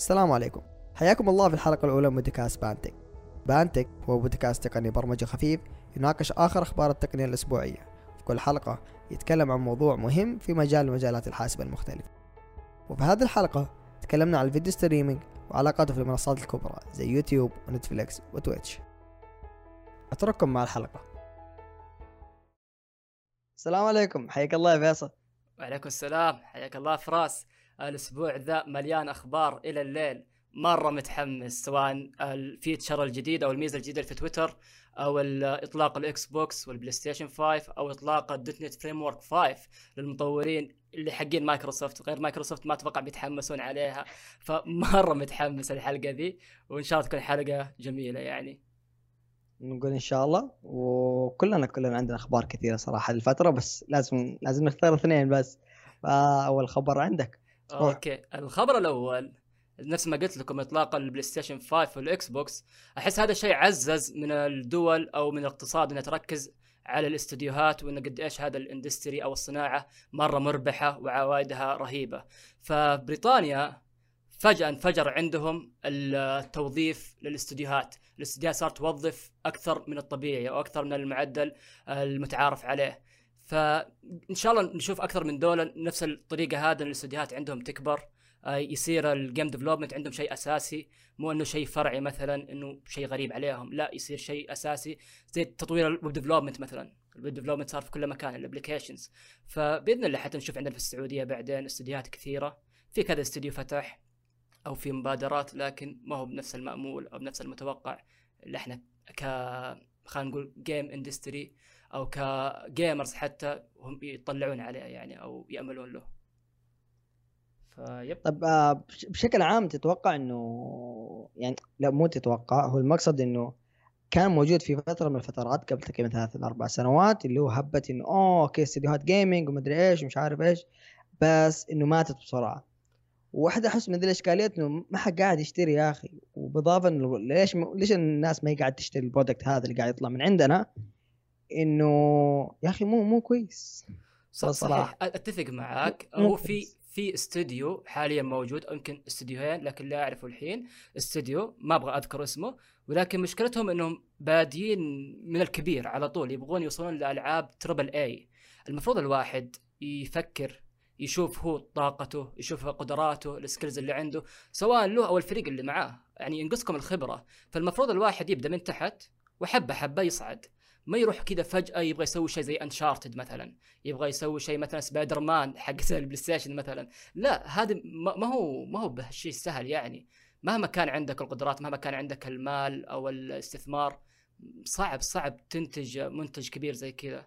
السلام عليكم. حياكم الله في الحلقة الأولى من بودكاست بانتك بانتك هو بودكاست تقني برمجة خفيف يناقش آخر أخبار التقنية الأسبوعية. في كل حلقة يتكلم عن موضوع مهم في مجال مجالات الحاسبة المختلفة. وفي هذه الحلقة تكلمنا عن ال video streaming وعلاقاته في المنصات الكبرى زي يوتيوب ونتفليكس وتويتش أترككم مع الحلقة. السلام عليكم. حياك الله يا فيصل. وعليكم السلام. حياك الله فراس. الأسبوع ذا مليان أخبار إلى الليل. مرة متحمس سواء ال feature الجديد أو الميزة الجديدة في تويتر أو اطلاق الاكس بوكس والبلاي ستيشن 5 أو إطلاق ال .NET Framework 5 للمطورين اللي حقين مايكروسوفت غير مايكروسوفت ما أتوقع بيتحمسون عليها. فمرة متحمس الحلقة ذي وإن شاء الله تكون حلقة جميلة يعني. نقول إن شاء الله. وكلنا كلنا عندنا أخبار كثيرة صراحة الفترة بس لازم لازم نختار اثنين بس. فأول خبر عندك. أوكي. الخبر الأول نفس ما قلت لكم اطلاق البلاي ستيشن 5 والإكس بوكس أحس هذا الشيء عزز من الدول أو من الاقتصاد انها تركز على الاستديوهات وان قد إيش هذا ال industry أو الصناعة مرة مربحة وعوائدها رهيبة. فبريطانيا فجأة انفجر عندهم التوظيف للاستديوهات. الاستديوهات صارت توظف أكثر من الطبيعي أو أكثر من المعدل المتعارف عليه. فإن شاء الله نشوف أكثر من دولة نفس الطريقة هذا الاستديوهات عندهم تكبر. آه، يصير ال game development عندهم شيء أساسي مو إنه شيء فرعي مثلا إنه شيء غريب عليهم لا يصير شيء أساسي زي تطوير ال web development مثلا. ال web development صار في كل مكان ال applications فبإذن الله حتى نشوف عندنا في السعودية بعدين استديوهات كثيرة. في كذا استديو فتح أو في مبادرات لكن ما هو بنفس المأمول أو بنفس المتوقع. اللي إحنا ك خلينا نقول game industry أو ك gamers حتى هم يطلعون عليه يعني أو يأملون له. فيب طب آه، بشكل عام تتوقع إنه يعني لا مو تتوقع هو المقصد إنه كان موجود في فترة من الفترات قبل تقريبا ثلاث أربع سنوات اللي هو هبه إنه أوه أوكي استديوهات gaming ومدري إيش ومش عارف إيش بس إنه ماتت بسرعة. واحدة أحس من الاشكاليات إنه ما حد قاعد يشتري يا أخي. وبالاضافه إنه ليش ليش الناس ما هي قاعد تشتري ال product هذا اللي قاعد يطلع من عندنا؟ إنه يا أخي مو مو كويس. صراحة أتفق معك هو في في استوديو حاليا موجود يمكن استديوهين لكن لا أعرفه الحين. استوديو ما أبغى أذكر اسمه ولكن مشكلتهم إنهم بادين من الكبير على طول يبغون يوصلون لألعاب triple A المفروض الواحد يفكر يشوف هو طاقته يشوف قدراته ال skills اللي عنده سواء له أو الفريق اللي معاه. يعني ينقصكم الخبرة. فالمفروض الواحد يبدأ من تحت وحبة حبة يصعد. ما يروح كذا فجأة يبغى يسوي شيء زي Uncharted مثلا يبغى يسوي شيء مثلا سبايدر مان حق البلاي ستيشن مثلا. لا هذا ما هو ما هو بهالشيء السهل يعني. مهما كان عندك القدرات مهما كان عندك المال أو الاستثمار صعب صعب تنتج منتج كبير زي كذا.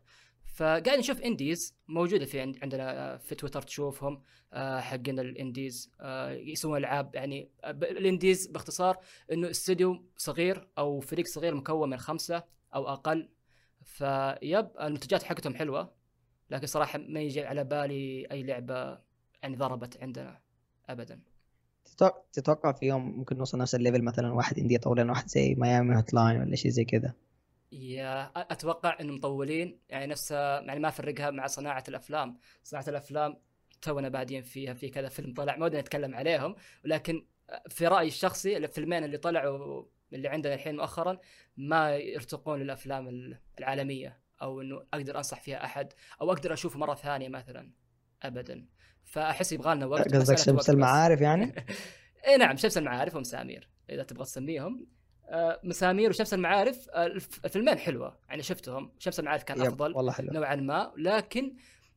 فقاعد نشوف indies موجودة في عندنا في تويتر تشوفهم آه، حقين ال indies آه، يسوون ألعاب. يعني ال indies باختصار إنه استوديو صغير أو فريق صغير مكون من خمسة أو أقل. فيب المنتجات حقتهم حلوة لكن صراحة ما يجي على بالي أي لعبة يعني ضربت عندنا ابدا. تتوقع في يوم ممكن نوصل نفس ال level مثلا واحد indie طور لنا واحد زي Miami Hotline ولا شيء زي كذا؟ yeah أتوقع انه مطولين. يعني نفس يعني ما أفرقها مع صناعة الأفلام. صناعة الأفلام تونا بادين فيها في كذا فيلم طلع ما ودنا نتكلم عليهم. ولكن في رأيي الشخصي الفيلمين اللي طلعوا اللي عندنا الحين مؤخرا ما يرتقون للأفلام العالمية أو إنه أقدر أنصح فيها أحد أو أقدر أشوفه مرة ثانية مثلا ابدا فأحس يبغى لنا وقت قصدك شمس المعارف يعني؟ اي نعم شمس المعارف ومسامير إذا تبغى تسميهم آه، مسامير وشمس المعارف آه، الفيلمين حلوة يعني شفتهم شمس المعارف كان أفضل والله حلو. نوعا ما لكن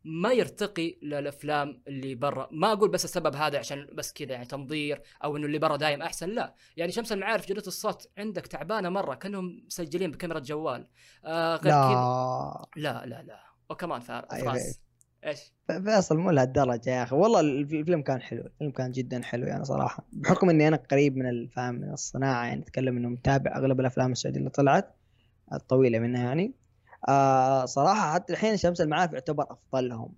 ما يرتقي للأفلام اللي برا. ما أقول بس السبب هذا عشان بس كذا يعني تنظير أو إنه اللي برا دايم أحسن لا. يعني شمس المعارف جوده الصوت عندك تعبانة مرة كأنهم مسجلين بكاميرا جوال. آه غير لا. كذا. لا لا لا. وكمان فراس. إيش؟ فيصل مو لهالدرجة يا أخي. والله الفيلم كان حلو الفيلم كان جدا حلو يعني صراحة. بحكم إني أنا قريب من الفهم من الصناعة يعني أتكلم إنه متابع أغلب الأفلام السعودية اللي طلعت الطويلة منها يعني. آه صراحة حتى الحين شمس المعارف يعتبر أفضلهم.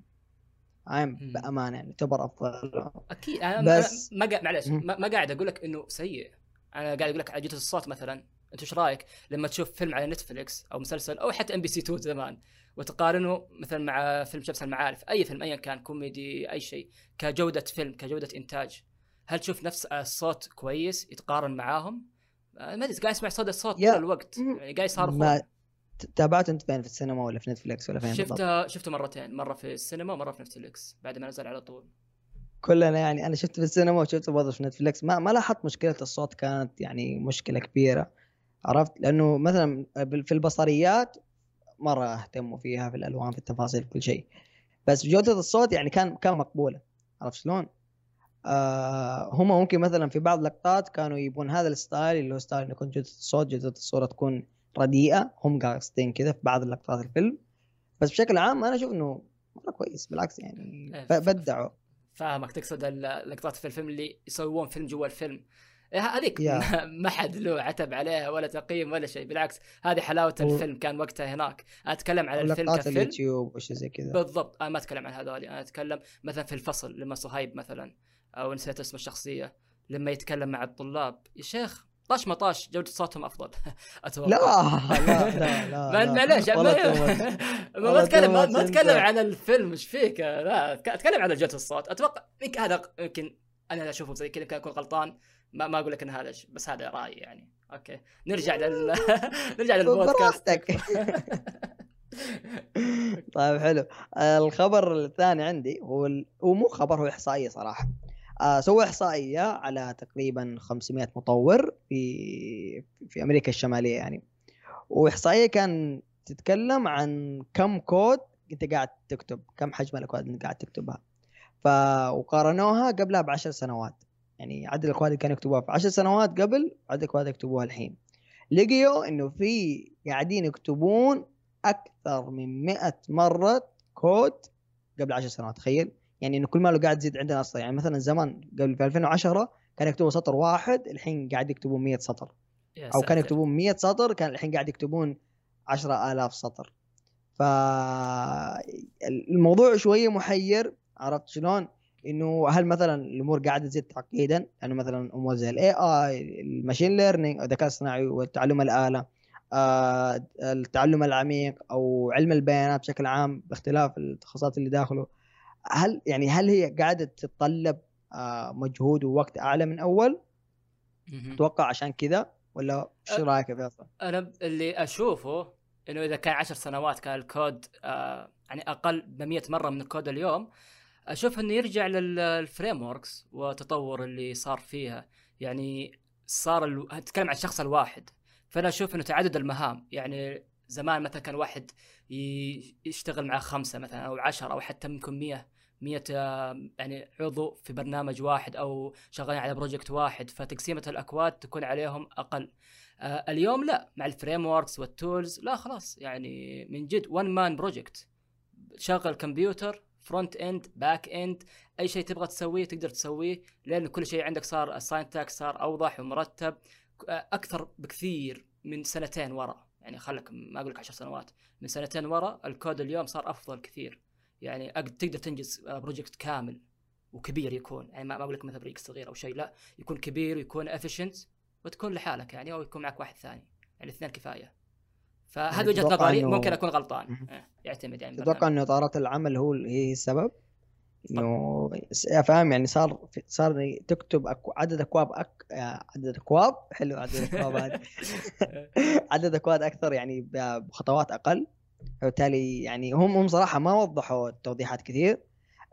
عام بأمانة يعني يعتبر أفضلهم. أكيد أنا بس ما قاعد معلش ما قاعد أقول لك إنه سيء. أنا قاعد أقول لك على جوده الصوت مثلا. أنت إيش رأيك لما تشوف فيلم على نتفلكس أو مسلسل أو حتى إم بي سي 2 زمان وتقارنه مثلا مع فيلم شمس المعارف أي فيلم ايا كان كوميدي أي شيء كجودة فيلم كجودة إنتاج هل تشوف نفس الصوت كويس يتقارن معاهم؟ آه، ما أدري قاعد اسمع صدى الصوت طول الوقت. يعني قاعد يصارخون. ما تابعته انت فين في السينما ولا في نتفلكس ولا فين؟ شفته شفته مرتين مرة في السينما ومرة في نتفليكس بعد ما نزل على طول. كلنا يعني أنا شفته في السينما وشفته برضه في نتفلكس ما ما لاحظت مشكلة الصوت كانت يعني مشكلة كبيرة. عرفت؟ لأنه مثلا في البصريات مرة أهتموا فيها في الألوان في التفاصيل في كل شيء. بس جودة الصوت يعني كان كان مقبولة. عرفت شلون؟ آه هم ممكن مثلا في بعض اللقطات كانوا يبون هذا الستايل اللي هو ستايل إنه يكون جودة الصوت جودة الصورة تكون رديئه هم قاصدين كذا في بعض اللقطات الفيلم. بس بشكل عام أنا أشوف إنه مرة كويس بالعكس يعني إيه، بدعوا. فاهمك تقصد اللقطات في الفيلم اللي يسوون فيلم جوا الفيلم. إيه، هذيك يا. ما- حد له عتب عليها ولا تقييم ولا شيء بالعكس هذه حلاوة و- الفيلم كان وقتها هناك. أتكلم على الفيلم لقطات كفيلم. اليوتيوب وشي زي كذا. بالضبط أنا ما أتكلم عن هذول أنا أتكلم مثلا في الفصل لما صهيب مثلا أو نسيت اسم الشخصية لما يتكلم مع الطلاب يا شيخ طاش مطاش جودة صوتهم أفضل. أتوقع. لا لا لا. معليش ما اتكلم ما أتكلم. عن الفيلم إيش فيك؟ لا أتكلم عن جودة الصوت. أتوقع هذا يمكن أنا اشوفه زي كذا يمكن أكون غلطان. ما, ما أقول لك إن هذا بس هذا رأيي يعني. أوكي. نرجع لل نرجع للبودكاست طيب حلو. الخبر الثاني عندي هو ال... هو مو خبر هو إحصائية صراحة. سووا إحصائية على تقريبا 500 مطور في في أمريكا الشمالية يعني. وإحصائية كان تتكلم عن كم كود أنت قاعد تكتب كم حجم الأكواد اللي قاعد تكتبها. ف وقارنوها قبلها بعشر سنوات. يعني عدد الأكواد اللي كانوا يكتبوها في عشر سنوات قبل عدد الأكواد اللي يكتبوها الحين. لقيوا إنه في قاعدين يكتبون أكثر من 100 مرة كود قبل 10 سنوات تخيل. يعني إنه كل ما لو قاعد تزيد عندنا أصلا يعني مثلا زمان قبل في 2010 كان يكتبوا سطر واحد الحين قاعد يكتبون 100 سطر أو كان. يكتبون 100 سطر كان الحين قاعد يكتبون 10000 سطر ف الموضوع شوية محير عرفت شلون؟ إنه هل مثلا الأمور قاعدة تزيد تعقيدا؟ لأنه مثلا أمور زي ال AI ال machine learning الذكاء الصناعي والتعلم الآلة آه، التعلم العميق أو علم البيانات بشكل عام باختلاف التخصصات اللي داخله هل يعني هل هي قاعدة تتطلب آه، مجهود ووقت أعلى من أول؟ أتوقع عشان كذا ولا أه. رأيك يا فيصل؟ أنا اللي أشوفه إنه إذا كان عشر سنوات كان الكود آه يعني أقل ب 100 مرة من الكود اليوم أشوف إنه يرجع لل frameworks والتطور اللي صار فيها يعني صار ال... أتكلم عن الشخص الواحد فأنا أشوف إنه تعدد المهام يعني زمان مثلا كان واحد يشتغل مع خمسة مثلا أو عشرة أو حتى ممكن 100 100 آه، يعني عضو في برنامج واحد أو شغالين على project واحد فتقسيمة الأكواد تكون عليهم أقل. آه اليوم لا مع ال frameworks وال tools لا خلاص يعني من جد one man project شغل كمبيوتر front end back end أي شيء تبغى تسويه تقدر تسويه لأن كل شيء عندك صار ال syntax صار أوضح ومرتب آه، أكثر بكثير من سنتين ورا. يعني خلك ما أقول لك 10 سنوات من سنتين ورا الكود اليوم صار أفضل كثير يعني تقدر تنجز آه، project كامل وكبير يكون يعني ما أقول لك مثلا بريك صغير أو شيء لا يكون كبير ويكون efficient وتكون لحالك يعني أو يكون معك واحد ثاني يعني اثنين كفاية فهذه يعني وجهة نظري ممكن أكون غلطان. إيه، يعتمد يعني تتوقع. إنه إطارات العمل هو هي السبب؟ إنه فاهم يعني صار صار تكتب أكو عدد أكواد أك... عدد أكواد حلو عدد أكواد عدد اكواد أكثر يعني بخطوات أقل فبالتالي يعني هم هم صراحة ما وضحوا التوضيحات كثير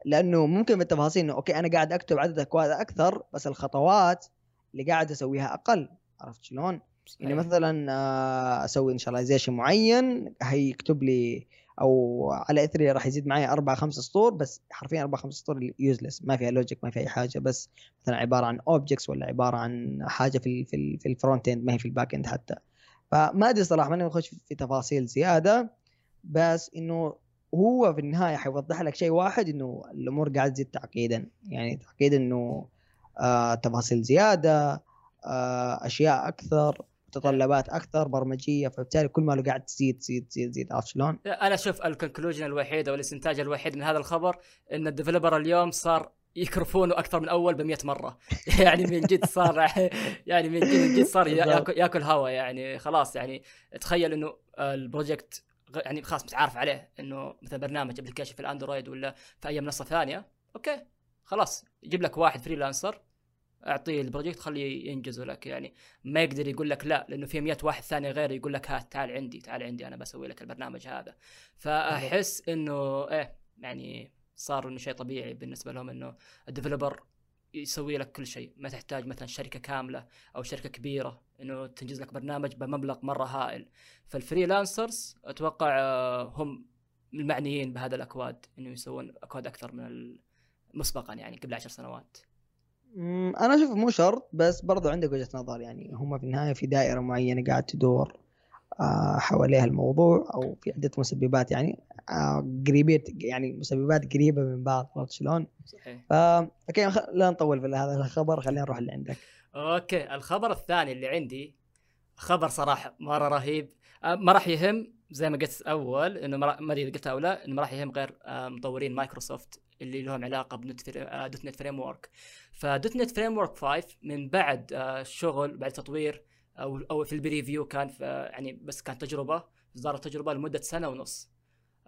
لأنه ممكن بالتفاصيل إنه okay أنا قاعد أكتب عدد اكواد أكثر بس الخطوات اللي قاعد أسويها أقل عرفت شلون؟ أيوة. مثلا آه، أسوي initialization معين هيكتب لي أو على إثره راح يزيد معي أربع خمس سطور بس حرفيا أربع خمس سطور useless ما فيها logic ما فيها أي حاجة بس مثلا عبارة عن objects ولا عبارة عن حاجة في في في ال front end ما هي في ال back end حتى. فما أدري صراحة ماني بخش في تفاصيل زيادة بس إنه هو في النهاية حيوضح لك شيء واحد إنه الأمور قاعدة تزيد تعقيدا. يعني تعقيد إنه آه تفاصيل زيادة آه أشياء أكثر. متطلبات أكثر برمجية فبالتالي كل ما له قاعد تزيد تزيد تزيد تزيد عرفت شلون؟ أنا أشوف ال conclusion الوحيد أو الاستنتاج الوحيد من هذا الخبر إن ال developer اليوم صار يكرفونه أكثر من أول ب 100 مرة يعني من جد صار يعني من جد من جد صار. ياكل, ياكل هوا يعني خلاص يعني تخيل إنه ال project يعني خلاص متعارف عليه إنه مثلا برنامج application في الأندرويد ولا في أي منصة ثانية okay خلاص يجيب لك واحد freelancer اعطيه ال project خليه ينجزه لك يعني. ما يقدر يقول لك لا لأنه في 100 واحد ثاني غير يقول لك هات تعال عندي تعال عندي أنا بسوي لك البرنامج هذا. فأحس إنه إيه يعني صار إنه شيء طبيعي بالنسبة لهم إنه ال developer يسوي لك كل شيء. ما تحتاج مثلا شركة كاملة أو شركة كبيرة إنه تنجز لك برنامج بمبلغ مرة هائل. فال freelancers أتوقع آه، هم المعنيين بهذا الأكواد إنه يسوون أكواد أكثر من مسبقا يعني قبل عشر سنوات. أنا أشوف مو شرط بس برضو عندك وجهة نظر. يعني هم في النهاية في دائرة معينة قاعد تدور آه، حواليها الموضوع أو في عدة مسببات. يعني آه، قريبين يعني مسببات قريبة من بعض عرفت شلون؟ صحيح. فا okay لا نطول في هذا الخبر خلينا نروح اللي عندك. okay الخبر الثاني اللي عندي خبر صراحة مرة رهيب. آه، ما راح يهم زي ما قلت أول إنه ما أدري قلتها أو لا إنه ما راح يهم غير مطورين مايكروسوفت. اللي لهم علاقة ب .NET framework ف .NET Framework 5 من بعد الشغل بعد تطوير أو أو في ال preview كان في يعني بس كانت تجربة اصدار التجربه لمدة سنة ونص.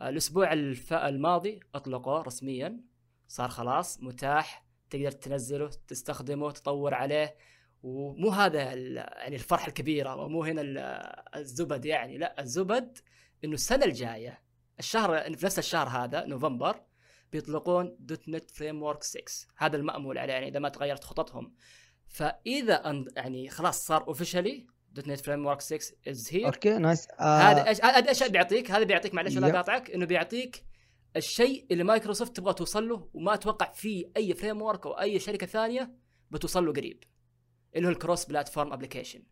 الأسبوع الماضي أطلقوه رسميا. صار خلاص متاح تقدر تنزله تستخدمه تطور عليه. ومو هذا يعني الفرحه الكبيره ومو هنا الزبدة يعني لا الزبدة إنه السنة الجاية الشهر في نفس الشهر هذا نوفمبر بيطلقون. .NET Framework 6 هذا المأمول عليه يعني إذا ما تغيرت خططهم. فإذا يعني خلاص صار officially .NET Framework 6 is here okay nice هذا إيش هذا إيش بيعطيك؟ هذا بيعطيك معلش ولا قاطعك إنه بيعطيك الشيء اللي مايكروسوفت تبغى توصل له وما أتوقع في أي framework أو أي شركة ثانية بتوصل له قريب. اللي هو ال cross platform application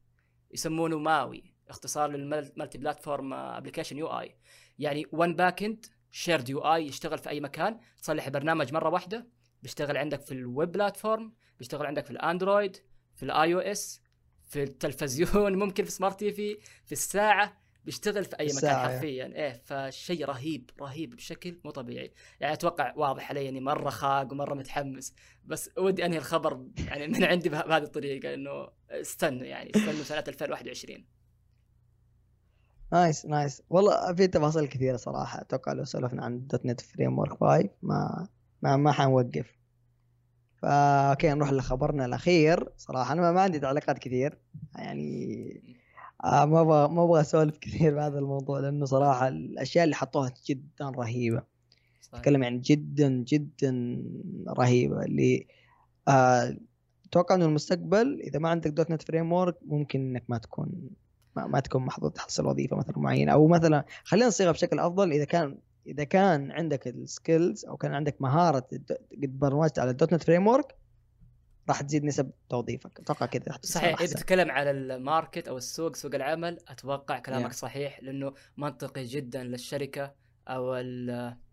يسمونه ماوي اختصار لل multi platform application UI يعني one back end shared UI يشتغل في أي مكان تصلح البرنامج مرة واحدة بيشتغل عندك في ال web platform بيشتغل عندك في ال Android في ال iOS في التلفزيون ممكن في smart TV في الساعة بيشتغل في أي مكان حرفيا إيه فشيء رهيب رهيب بشكل مو طبيعي. يعني أتوقع واضح علي إني مرة خاق ومرة متحمس بس ودي أنهي الخبر يعني من عندي بهذه الطريقة إنه استنوا يعني استنوا سنة 2021 nice nice. والله في تفاصيل كثيرة صراحة أتوقع لو سولفنا عن .NET Framework 5 ما ما ما حنوقف. فا okay نروح لخبرنا الأخير. صراحة أنا ما عندي تعليقات كثير. يعني آه ما أبغى ما أبغى أسولف كثير بهذا الموضوع لأنه صراحة الأشياء اللي حطوها جدا رهيبة. أتكلم يعني جدا جدا رهيبة. اللي آه أتوقع إنه المستقبل إذا ما عندك .NET Framework ممكن إنك ما تكون ما, ما تكون محظوظ تحصل وظيفة مثلا معينة. أو مثلا خلينا نصيغها بشكل أفضل إذا كان إذا كان عندك ال skills أو كان عندك مهارة قد برمجت على ال .NET Framework راح تزيد نسب توظيفك. أتوقع كذا صحيح إذا تتكلم على ال market أو السوق سوق العمل أتوقع كلامك yeah. صحيح لأنه منطقي جدا للشركة أو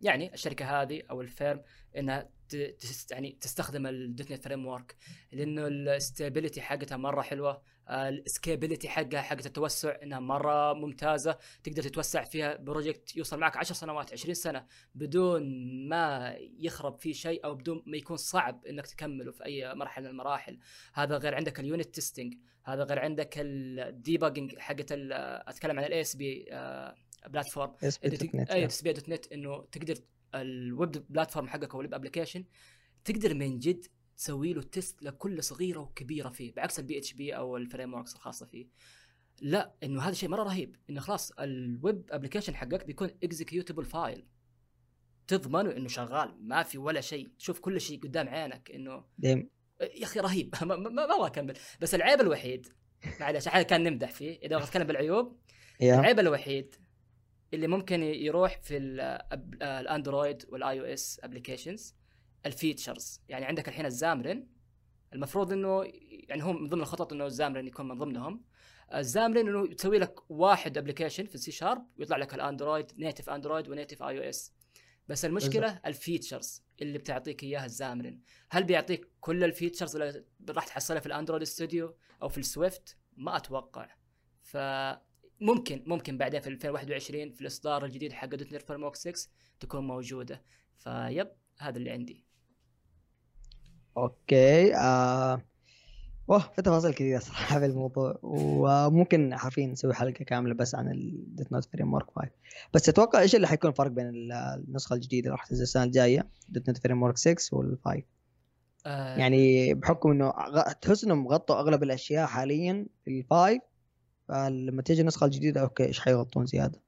يعني الشركة هذه أو ال firm إنها يعني تستخدم ال .NET Framework لأنه ال stability حقتها مرة حلوة ال scalability حقها حقت التوسع إنها مرة ممتازة تقدر تتوسع فيها project يوصل معك 10 سنوات 20 سنة بدون ما يخرب فيه شيء أو بدون ما يكون صعب إنك تكمله في أي مرحلة من المراحل. هذا غير عندك ال unit testing هذا غير عندك ال debugging حقت أتكلم عن الاي اس بي بلاتفورم أي اس بي دوت نت إنه تقدر ال web platform حقك أو ال web application تقدر من جد تسوي له test لكل صغيرة وكبيرة فيه بعكس ال PHP أو ال frameworks الخاصة فيه. لا إنه هذا شيء مرة رهيب إنه خلاص ال web application حقك بيكون executable file تضمن إنه شغال ما في ولا شيء تشوف كل شيء قدام عينك إنه damn. يا أخي رهيب. ما, ما أبغى أكمل. بس العيب الوحيد معلش احنا كان نمدح فيه إذا أبغى أتكلم بالعيوب العيب الوحيد اللي ممكن يروح في ال Android وال iOS applications ال features. يعني عندك الحين ال Xamarin المفروض إنه يعني هم من ضمن الخطط إنه ال Xamarin يكون من ضمنهم. ال Xamarin إنه تسوي لك واحد ابلكيشن في السي شارب ويطلع لك ال Android native Android و native iOS. بس المشكلة بالزبط. ال features اللي بتعطيك إياها ال Xamarin. هل بيعطيك كل ال features ولا راح تحصلها في ال Android Studio أو في ال Swift؟ ما أتوقع. فممكن ممكن بعدين في 2021 في الإصدار الجديد حق .NET Frame 6 تكون موجودة. ف yep هذا اللي عندي. okay آه أوه في تفاصيل كثيرة صراحة في الموضوع وممكن حرفيا نسوي حلقة كاملة بس عن ال .NET Framework 5 بس أتوقع إيش اللي حيكون الفرق بين النسخة الجديدة اللي راح تنزل السنة الجاية .NET Framework 6 وال 5 آه. يعني بحكم إنه تحس إنهم غطوا أغلب الأشياء حاليا في ال five فلما تيجي النسخة الجديدة okay إيش حيغطون زيادة؟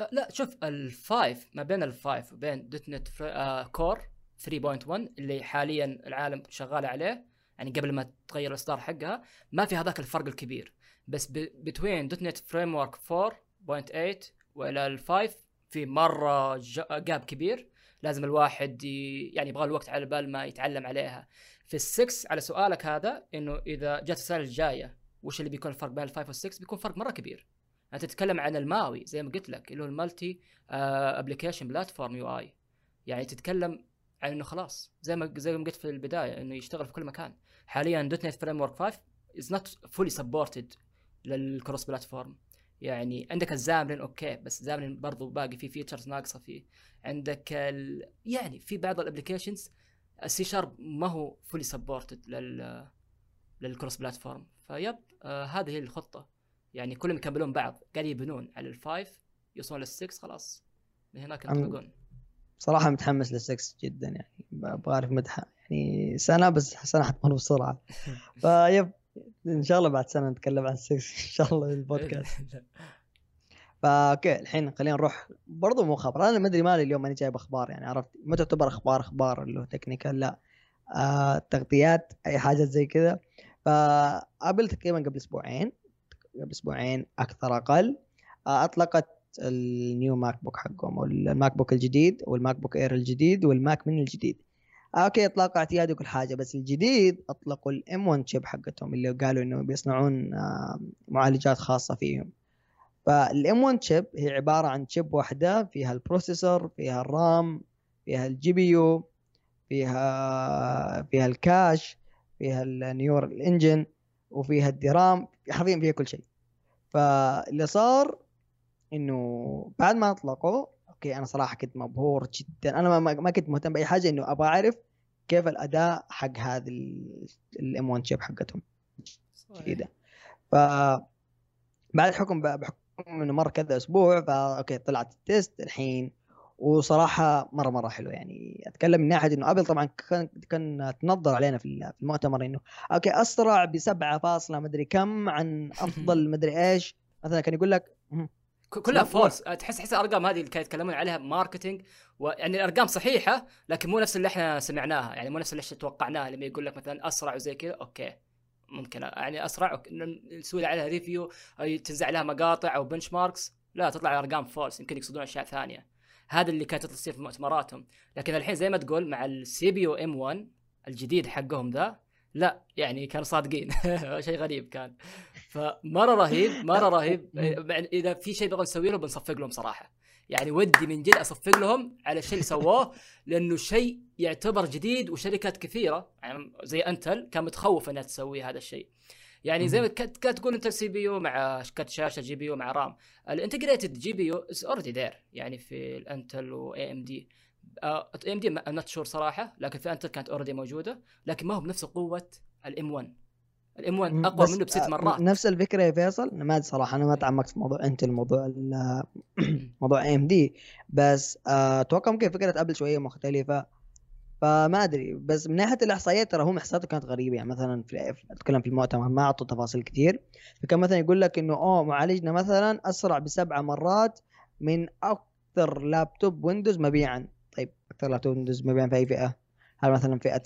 آه لا شوف ال five ما بين ال five وبين .NET آه Core 3.1 اللي حاليا العالم شغال عليه يعني قبل ما تغير الإصدار حقها ما في هذاك الفرق الكبير. بس between .NET Framework 4.8 وإلى ال five في مرة gap كبير. لازم الواحد يعني يبغى الوقت على بال ما يتعلم عليها. في السكس على سؤالك هذا إنه إذا جت السنة الجاية وش اللي بيكون الفرق بين ال five وال six بيكون فرق مرة كبير. انت تتكلم عن الماوي زي ما قلت لك اللي هو ال multi application platform UI يعني تتكلم عن إنه خلاص زي ما زي ما قلت في البداية إنه يشتغل في كل مكان. حاليا. .NET Framework 5 is not fully supported لل cross platform يعني عندك ال Xamarin okay بس Xamarin برضو باقي في features ناقصة فيه. عندك ال... يعني في بعض الابلكيشنز السي شارب ما هو fully supported لل لل cross platform ف yep آه هذه هي الخطة. يعني كلهم يكملون بعض. قاعد يبنون على ال five يوصلون للسكس خلاص. من هناك ينطلقون. صراحة متحمس للسكس جدا يعني. أبغى اعرف مدحه يعني سنة بس سنة حتمر بسرعة. ف yep إن شاء الله بعد سنة نتكلم عن ال success. إن شاء الله البودكاست. ف okay الحين خلينا نروح. برضو مو خبر. أنا ما ادري مالي اليوم ماني جايب أخبار يعني عرفت؟ ما تعتبر أخبار أخبار اللي هو technical لا. آه تغطيات أي حاجة زي كذا. فقابل تقريبا قبل أسبوعين قبل أسبوعين أكثر أقل. آه أطلقت ال new MacBook حقهم وال MacBook الجديد وال MacBook Air الجديد وال Mac mini الجديد. آه okay اطلاق اعتيادي وكل حاجة بس الجديد أطلقوا ال M1 chip حقتهم اللي قالوا انه بيصنعون آه معالجات خاصة فيهم. فال M1 chip هي عبارة عن chip واحدة فيها ال processor فيها ال RAM فيها ال GPU فيها فيها ال cache فيها ال neural engine وفيها ال DRAM حرفيا فيها كل شيء. فاللي صار إنه بعد ما أطلقوا okay أنا صراحة كنت مبهور جدا. أنا ما, ما كنت مهتم بأي حاجة إنه أبغى أعرف كيف الأداء حق هذا ال M1 chip حقتهم. جديده ف بعد حكم بحكم إنه مر كذا أسبوع فا okay طلعت ال test الحين وصراحة مرة مرة حلو يعني أتكلم من ناحية إنه أبل طبعا كان كان تنظر علينا في المؤتمر إنه okay أسرع بسبعة فاصلة مدري كم عن أفضل مدري إيش. مثلا كان يقول لك كلها false تحس تحس الأرقام هذه اللي كانوا يتكلمون عليها marketing ويعني الأرقام صحيحة لكن مو نفس اللي إحنا سمعناها. يعني مو نفس اللي توقعناه لما يقول لك مثلا أسرع وزي كذا okay. ممكن. يعني أسرع نسوي عليها review تنزع عليها مقاطع أو benchmarks لا تطلع أرقام false يمكن يقصدون أشياء ثانية. هذا اللي كانت تصير في مؤتمراتهم. لكن الحين زي ما تقول مع ال CPU أو M1 الجديد حقهم ذا لا يعني كانوا صادقين. شيء غريب كان. فمرة رهيب مرة رهيب. إذا في شيء نبغى نسوي له بنصفق لهم صراحة. يعني ودي من جد أصفق لهم على الشيء اللي سووه لأنه شيء يعتبر جديد وشركات كثيرة. يعني زي Intel كان متخوف إنها تسوي هذا الشيء. يعني زي ما تقول أنت CPU مع كرت شاشة GPU مع RAM. ال integrated GPU is already there يعني في ال Intel و AMD AMD not sure صراحة لكن في Intel كانت already موجودة لكن ما هو بنفس قوة ال M1 ال M1 أقوى منه بست آه، مرات. نفس الفكرة يا فيصل ما صراحة أنا ما تعمقت في موضوع Intel موضوع موضوع AMD بس آه، أتوقع ممكن فكرة Apple شوية مختلفة. فما أدري بس من ناحية الإحصائيات ترى هم احصائياته كانت غريبة يعني مثلا في أتكلم في المؤتمر ما أعطوا تفاصيل كثير فكان مثلا يقول لك إنه أوه معالجنا مثلا أسرع بسبع مرات من أكثر لابتوب Windows مبيعا. طيب أكثر لابتوب Windows مبيعا في أي فئة؟ هل مثلا فئة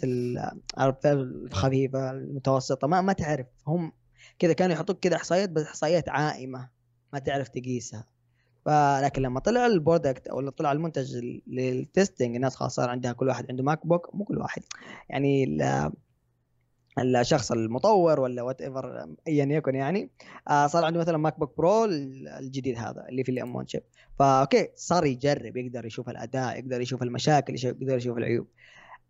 الخفيفة المتوسطة؟ ما ما تعرف. هم كذا كانوا يحطوك كذا إحصائيات بس إحصائيات عائمة ما تعرف تقيسها. فلكن لما طلع ال product أو طلع المنتج لل testing الناس خلاص صار عندها كل واحد عنده MacBook مو كل واحد. يعني الشخص المطور ولا whatever ايا يكن يعني آه صار عنده مثلا MacBook Pro الجديد هذا اللي في ال M1 chip ف okay صار يجرب يقدر يشوف الأداء يقدر يشوف المشاكل يقدر يشوف العيوب.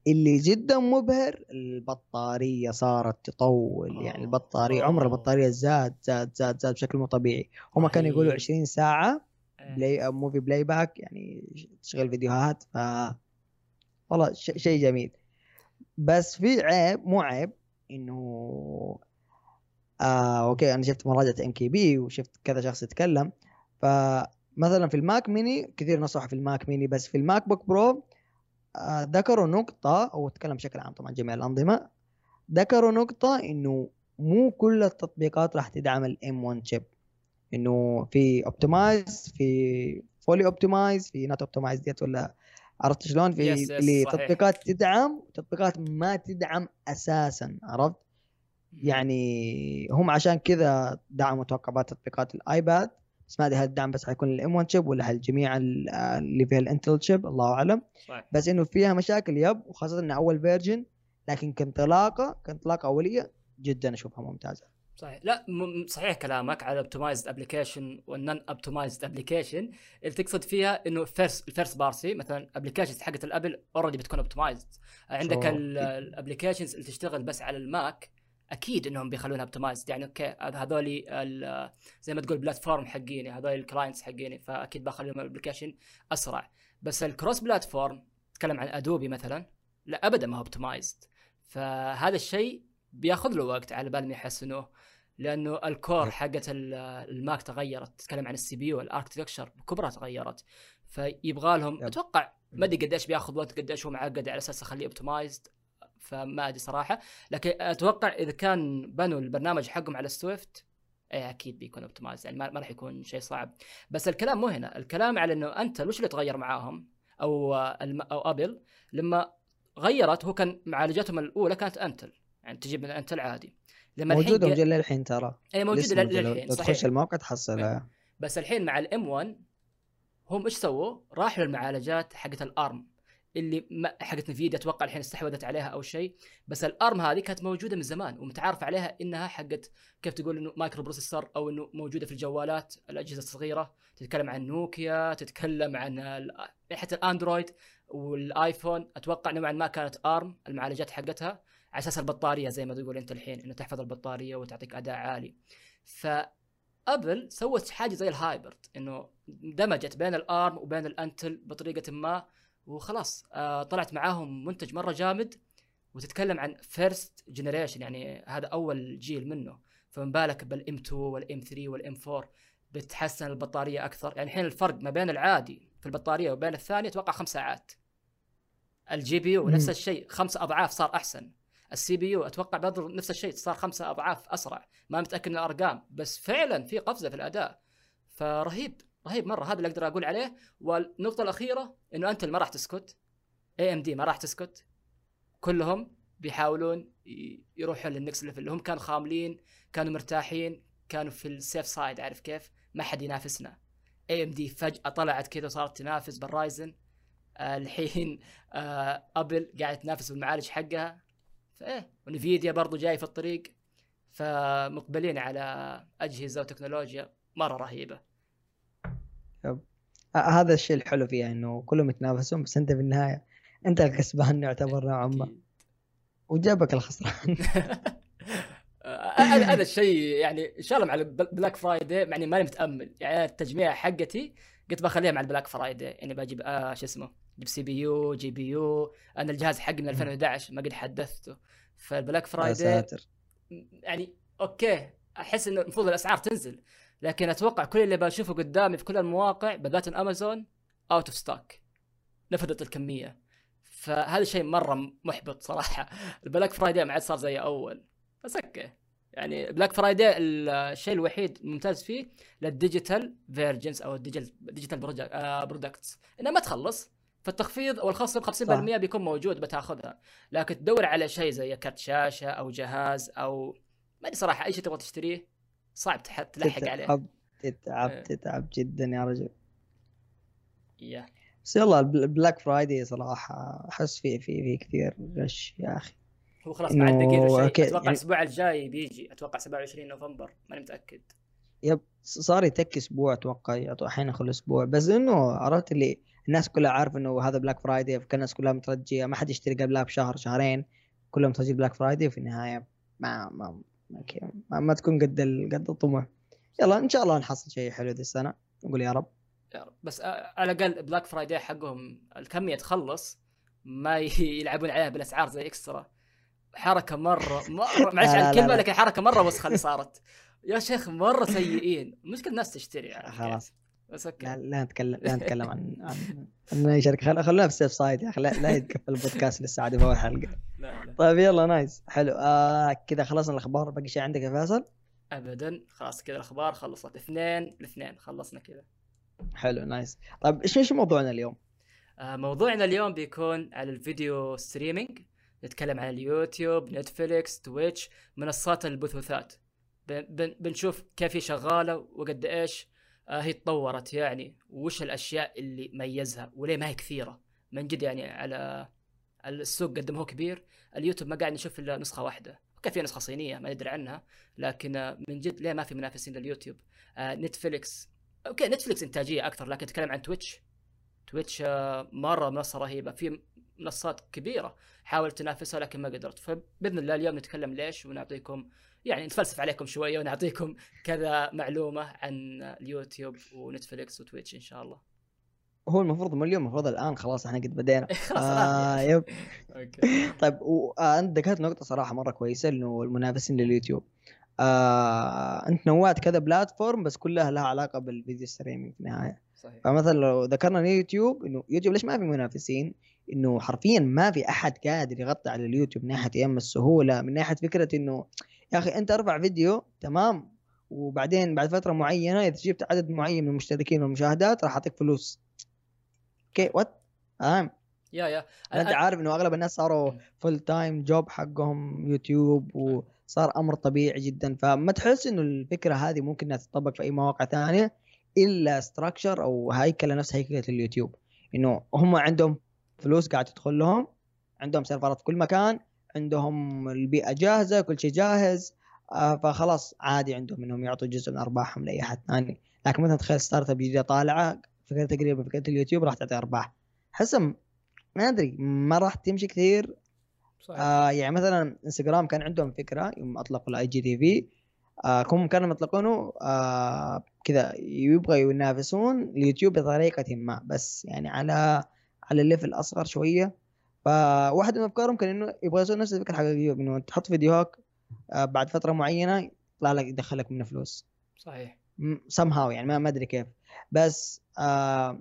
اللي جدا مبهر البطارية صارت تطول. يعني البطارية عمر البطارية زاد زاد زاد زاد بشكل مو طبيعي. هم كانوا يقولوا 20 ساعة play movie playback يعني تشغل فيديوهات ف والله شيء جميل. بس في عيب مو عيب إنه آه okay أنا شفت مراجعة MKBHD وشفت كذا شخص يتكلم. فمثلا في ال Mac mini كثير نصحوا في ال Mac mini بس في ال MacBook Pro آه، ذكروا نقطة أو تكلم بشكل عام طبعا جميع الأنظمة ذكروا نقطة إنه مو كل التطبيقات راح تدعم ال M1 chip إنه في optimized في fully optimized في not optimized yet ولا عرفت شلون؟ في yes yes اللي صحيح. تطبيقات تدعم وتطبيقات ما تدعم أساسا عرفت؟ يعني هم عشان كذا دعموا أتوقع بعض تطبيقات ال iPad بس ما أدري هل الدعم بس حيكون ال M1 chip ولا هل جميع ال- اللي فيها ال Intel chip الله أعلم. صحيح. بس إنه فيها مشاكل yep وخاصة انها أول version لكن كانطلاقه كانطلاقه أولية جدا أشوفها ممتازة. صحيح. لا م- صحيح كلامك على optimized application وال non optimized application اللي تقصد فيها إنه first ال first party مثلا applications حقت ال Apple already بتكون optimized عندك. ال applications اللي تشتغل بس على ال Mac أكيد إنهم بيخلونها optimized يعني okay هذول زي ما تقول platform حقيني هذول ال clients حقيني فأكيد بخليهم ال application أسرع. بس ال cross platform تتكلم عن Adobe مثلا لا ابدا ما هو optimized فهذا الشيء بياخذ له وقت على بال ما يحسنوه. لأنه ال core حقت ال- ال Mac تغيرت. تتكلم عن ال CPU ال architecture بكبرها تغيرت. فيبغى لهم yep. أتوقع ما أدري قديش بياخذ وقت قديش هو معقد على أساس اخليه optimized فما أدري صراحة. لكن أتوقع إذا كان بنوا البرنامج حقهم على Swift إيه أكيد بيكون optimized يعني ما, راح يكون شيء صعب. بس الكلام مو هنا. الكلام على إنه أنت وش اللي تغير معاهم؟ أو الم- أو Apple لما غيرت هو كان معالجاتهم الأولى كانت Intel يعني تجيب من Intel عادي. لما الحين موجودة جا- موجودة للحين ترى. اي موجودة. للحين لو تخش الموقع تحصلها. بس الحين مع ال M1 هم إيش سووا؟ راحوا للمعالجات حقت ال ARM اللي حقت Nvidia أتوقع الحين استحوذت عليها أو شيء. بس ال ARM هذه كانت موجودة من زمان ومتعارف عليها إنها حقت كيف تقول إنه microprocessor أو إنه موجودة في الجوالات الأجهزة الصغيرة. تتكلم عن نوكيا تتكلم عن حتى الأندرويد والآيفون. أتوقع نوعا ما كانت ARM المعالجات حقتها. على أساس البطارية زي ما تقول أنت الحين إنه تحفظ البطارية وتعطيك أداء عالي. ف Apple سوت حاجة زي ال hybrid إنه دمجت بين ال ARM وبين ال Intel بطريقة ما وخلاص آه طلعت معاهم منتج مرة جامد وتتكلم عن first generation يعني هذا أول جيل منه. فما بالك بال M 2 وال M 3 وال M 4 بتحسن البطارية أكثر. يعني الحين الفرق ما بين العادي في البطارية وبين الثاني أتوقع خمس ساعات. ال GPU نفس. الشيء خمس أضعاف صار أحسن. ال CPU أتوقع برضه نفس الشيء صار خمسة أضعاف أسرع. ما متأكد من الأرقام بس فعلا في قفزة في الأداء. فرهيب رهيب مرة هذا اللي أقدر أقول عليه. والنقطة الأخيرة إنه أنت ما راح تسكت. AMD ما راح تسكت. كلهم بيحاولون يروحون لل next level. هم كانوا خاملين كانوا مرتاحين كانوا في ال safe side عارف كيف؟ ما حد ينافسنا. AMD فجأة طلعت كذا وصارت تنافس بال Ryzen. آه الحين آه Apple قاعد تنافس بالمعالج حقها. فايه و Nvidia برضو جاي في الطريق فمقبلين على أجهزة وتكنولوجيا مرة رهيبة. آه، هذا الشيء الحلو فيها إنه كلهم يتنافسون بس أنت في النهاية أنت الكسبان يعتبر نوعا ما. وجابك الخسران. هذا هذا الشيء يعني إن شاء الله مع ال Black Friday يعني ماني متأمل. يعني التجميع حقتي قلت بخليها مع ال Black Friday يعني بجيب آه شو اسمه جيب سي بي يو جي بي يو أنا الجهاز حقي من 2011 ما قد حدثته. فال Black Friday يعني okay أحس إنه المفروض الأسعار تنزل لكن أتوقع كل اللي بشوفه قدامي في كل المواقع بالذات Amazon out of stock نفذت الكمية. فهذا شيء مرة محبط صراحة. ال Black Friday ما عاد صار زي أول. بس okay. يعني Black Friday الشيء الوحيد الممتاز فيه لل digital versions أو ال digital products انها ما تخلص. فالتخفيض أو الخصم 50% بيكون موجود بتاخذها. لكن تدور على شيء زي كرت شاشة أو جهاز أو ما أدري صراحة أي شيء تبغى تشتريه صعب تلحق عليه. تتعب تتعب إيه. تتعب جدا يا رجل. يا. بس يلا البلاك فرايدي صراحة أحس في في في كثير غش يا أخي. هو خلاص عاد دقيقة شيء أتوقع يعني- الأسبوع الجاي بيجي. أتوقع 27 نوفمبر. ماني متأكد. يب صار يتك أسبوع أتوقع. أحيانا كل أسبوع بس إنه عرفت اللي الناس كلها عارفه إنه هذا Black Friday الناس كلها مترجية ما حد يشتري قبلها بشهر شهرين كلهم مترجي Black Friday وفي النهاية ما ما ما, ما, ما تكون قد قد الطموح. يلا إن شاء الله نحصل شيء حلو ذي السنة. نقول يا رب. يا رب. بس على الأقل Black Friday حقهم الكميه تخلص ما يلعبون عليها بالأسعار زي اكسترا حركة مره مره معلش على الكلمة. لكن حركة مرة وسخة اللي صارت. يا شيخ مرة سيئين. المشكلة الناس تشتري يعني خلاص. بس okay لا لا نتكلم لا نتكلم عن عن أي شركة. خل... خلونا في ال safe side يا أخي. لا, لا يتقفل البودكاست لسه عادي في اول حلقة. لا لا. طيب يلا nice. حلو. آه كذا خلصنا الأخبار. باقي شيء عندك يا فيصل؟ ابدا. خلاص كذا الأخبار خلصت. اثنين الاثنين خلصنا كذا. حلو nice. طيب إيش إيش موضوعنا اليوم؟ آه، موضوعنا اليوم بيكون على ال video streaming نتكلم عن اليوتيوب نتفليكس تويتش منصات البثوثات. بن- بن- بنشوف كيف هي شغالة وقد إيش. هي تطورت يعني. وش الأشياء اللي ميزها؟ وليه ما هي كثيرة؟ من جد يعني على السوق قد ما هو كبير. اليوتيوب ما قاعد نشوف إلا نسخة واحدة. okay في نسخة صينية ما ندري عنها لكن آه، من جد ليه ما في منافسين لليوتيوب؟ آه، نتفليكس. okay نتفليكس إنتاجية أكثر لكن تتكلم عن تويتش. تويتش آه، مرة منصة رهيبة. في منصات كبيرة حاولت تنافسها لكن ما قدرت. فبإذن الله اليوم نتكلم ليش ونعطيكم يعني نتفلسف عليكم شوية ونعطيكم كذا معلومة عن اليوتيوب ونتفليكس وتويتش إن شاء الله. هو المفروض مو اليوم المفروض الآن خلاص إحنا قد بدينا. خلاص آه الآن. yep. طيب وانت ذكرت نقطة صراحة مرة كويسة إنه المنافسين لليوتيوب. آه أنت نوعت كذا platform بس كلها لها علاقة بال video streaming في النهاية. صحيح. فمثلا لو ذكرنا يوتيوب إنه يوتيوب ليش ما في منافسين؟ إنه حرفيا ما في أحد قادر يغطي على اليوتيوب من ناحية يا اما السهولة من ناحية فكرة إنه يا أخي أنت ارفع فيديو تمام؟ وبعدين بعد فترة معينة إذا جبت عدد معين من المشتركين والمشاهدات راح أعطيك فلوس. okay؟ وأنت فاهم yeah yeah. أنت عارف إنه أغلب الناس صاروا full time job حقهم يوتيوب وصار أمر طبيعي جدا. فما تحس إنه الفكرة هذه ممكن إنها تطبق في أي مواقع ثانية إلا structure أو هيكلة نفس هيكلة اليوتيوب. إنه هم عندهم فلوس قاعد تدخل لهم عندهم سيرفرات في كل مكان عندهم البيئة جاهزة كل شيء جاهز آه فخلاص عادي عندهم إنهم يعطوا جزء من أرباحهم لأي أحد ثاني. لكن مثلا تخيل startup جديده طالعه فكرة تقريبا فكرة اليوتيوب راح تعطي أرباح. حسم ما أدري ما راح تمشي كثير. صحيح. آه يعني مثلا انستغرام كان عندهم فكرة يوم أطلقوا ال IGTV آه هم كانوا يطلقونه؟ آه كذا يبغى ينافسون اليوتيوب بطريقة ما بس يعني على على ال level أصغر شوية. فواحد من أفكارهم كان إنه يبغى يسوي نفس الفكرة حق اليوتيوب إنه تحط فيديوهات آه بعد فترة معينة يطلع لك يدخلك منه فلوس. صحيح. سم هاو يعني ما ما أدري كيف. بس آه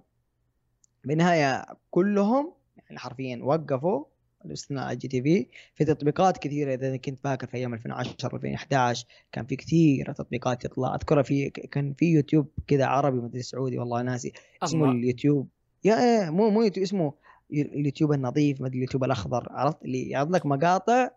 بالنهاية كلهم يعني حرفيا وقفوا باستثناء IGTV. في تطبيقات كثيرة إذا كنت فاكر في أيام 2010 2011 كان في كثير تطبيقات تطلع. اذكر في كان في يوتيوب كذا عربي مدري سعودي والله ناسي. اسمه اليوتيوب. يا إيه مو مو يوتيوب اسمه اليوتيوب النظيف ما أدري اليوتيوب الأخضر عرفت؟ اللي يعرض لك مقاطع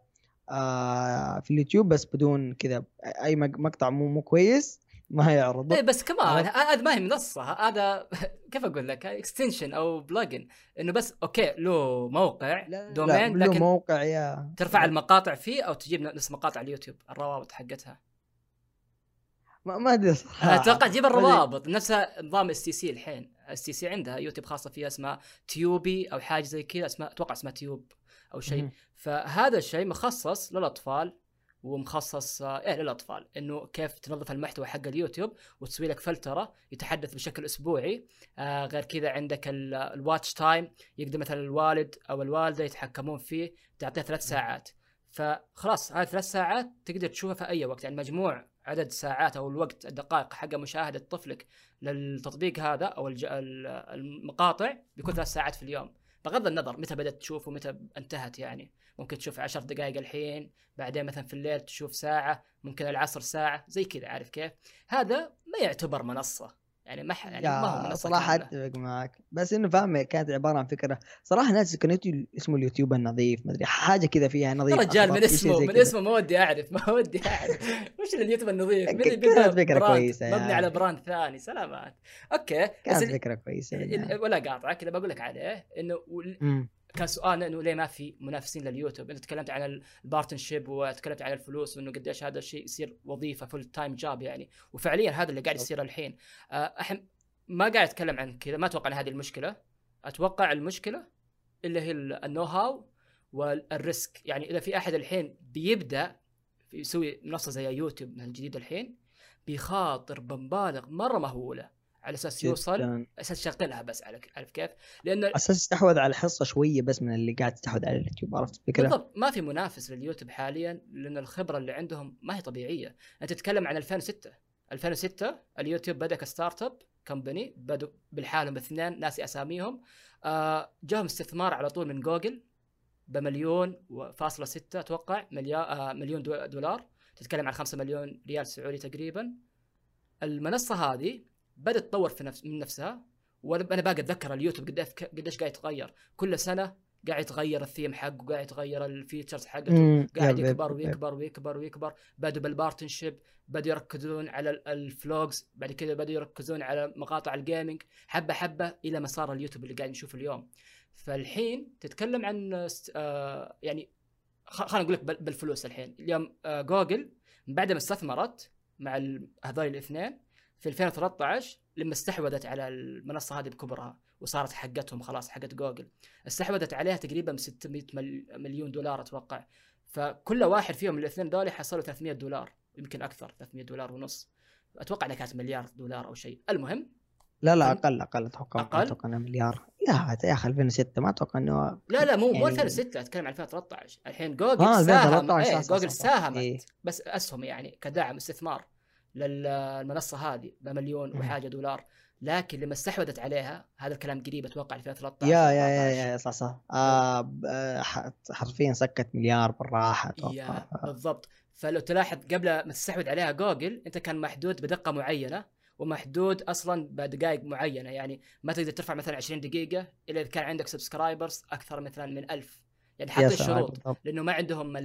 آه في اليوتيوب بس بدون كذا أي مق- مقطع مو مو كويس ما يعرض إيه بس كمان؟ هذا ما هي منصة هذا كيف أقول لك؟ extension أو plugin إنه بس okay له موقع لا domain له لكن موقع يا. ترفع المقاطع فيه أو تجيب نفس مقاطع اليوتيوب الروابط حقتها. ما, ما أدري أتوقع تجيب. الروابط نفسها نظام اس تي سي الحين. اس تي سي عندها يوتيوب خاصة فيها اسمها تيوبي أو حاجة زي كذا اسمها أتوقع اسمها تيوب أو شيء. فهذا الشيء مخصص للأطفال ومخصص آه، إيه للأطفال. إنه كيف تنظف المحتوى حق اليوتيوب وتسوي لك فلترة يتحدث بشكل أسبوعي. آه غير كذا عندك ال- ال watch time يقدر مثلا الوالد أو الوالدة يتحكمون فيه تعطيه ثلاث ساعات. فخلاص هذه ثلاث ساعات تقدر تشوفها في أي وقت. يعني مجموع عدد ساعات أو الوقت الدقائق حق مشاهدة طفلك للتطبيق هذا أو الج... ال- المقاطع بيكون ثلاث ساعات في اليوم. بغض النظر متى بدأت تشوف ومتى انتهت يعني. ممكن تشوف عشر دقائق الحين بعدين مثلا في الليل تشوف ساعة ممكن العصر ساعة زي كذا عارف كيف؟ هذا ما يعتبر منصة. يعني ما ح- يعني ما هو كاملة. أتفق معك بس إنه فاهم كانت عبارة عن فكرة صراحة ناس كان اسمه اليوتيوب النظيف ما أدري حاجة كذا فيها نظيف رجال من اسمه من. اسمه ما ودي أعرف ما ودي أعرف وش اليوتيوب النظيف كانت براند كويسة مبني يعني. على brand ثاني سلامات okay كانت كويسة ال- بالنهاية. ولا قاطعك اللي بقول لك عليه إنه. كان سؤالنا إنه ليه ما في منافسين لليوتيوب؟ انت تكلمت عن ال partnership وتكلمت عن الفلوس وإنه قديش هذا الشيء يصير وظيفة full-time job يعني وفعليا هذا اللي قاعد يصير الحين. آه، أحم ما قاعد أتكلم عن كذا ما أتوقع إن هذه المشكلة. أتوقع المشكلة اللي هي ال- ال know-how وال risk يعني إذا في أحد الحين بيبدأ يسوي منصة زي يوتيوب مثلا جديد الحين بيخاطر بمبالغ مرة مهولة على أساس يوصل جداً. أساس يشغلها بس على عارف كيف؟ لأن أساس استحوذ على حصة شوية بس من اللي قاعد تستحوذ على اليوتيوب عرفت الفكرة؟ بالضبط ما في منافس لليوتيوب حاليا لأن الخبرة اللي عندهم ما هي طبيعية أنت تتكلم عن 2006 2006 اليوتيوب بدأ ك startup company بدوا بالحالهم اثنين ناسي أساميهم آه جاهم استثمار على طول من جوجل بمليون وفاصلة ستة أتوقع مليار آه مليون دولار تتكلم عن 5 مليون ريال سعودي تقريبا المنصة هذه بدأت تطور في نفس من نفسها. وأنا باقي أتذكر اليوتيوب قديش قديش قاعد يتغير. كل سنة قاعد يتغير الثيم حقه قاعد يتغير ال features حقته. قاعد يكبر ويكبر ويكبر ويكبر. بدوا بال partnership بدوا يركزون على ال vlogs بعد كذا بدوا يركزون على مقاطع ال gaming حبة حبة إلى ما صار اليوتيوب اللي قاعد نشوفه اليوم. فالحين تتكلم عن آه يعني خلينا نقول لك بالفلوس الحين. اليوم آه جوجل بعد ما استثمرت مع هذول الاثنين في 2013 لما استحوذت على المنصة هذه بكبرها وصارت حقتهم خلاص حقت جوجل. استحوذت عليها تقريبا ب 600 مليون دولار أتوقع. فكل واحد فيهم الاثنين دول حصلوا 300 دولار يمكن أكثر 300 دولار ونص. أتوقع إنها كانت مليار دولار أو شيء. المهم لا لا أقل أقل. أتوقع أقل؟ أتوقع انه مليار. لا يا أخي 2006 ما أتوقع إنه لا لا مو يعني... مو 2006 أتكلم عن 2013 الحين جوجل آه ساهم إيه جوجل ساهمت إيه. بس أسهم يعني كدعم استثمار للمنصة هذه بمليون وحاجة دولار. لكن لما استحوذت عليها هذا الكلام قريب أتوقع 2013 yeah yeah yeah yeah صح صح. آه, آه، حرفيا سكت مليار بالراحة أتوقع. بالضبط. فلو تلاحظ قبل ما تستحوذ عليها جوجل أنت كان محدود بدقة معينة ومحدود أصلا بدقائق معينة. يعني ما تقدر ترفع مثلا 20 دقيقة إلا إذا كان عندك subscribers أكثر مثلا من ألف. يعني حتى الشروط لأنه ما عندهم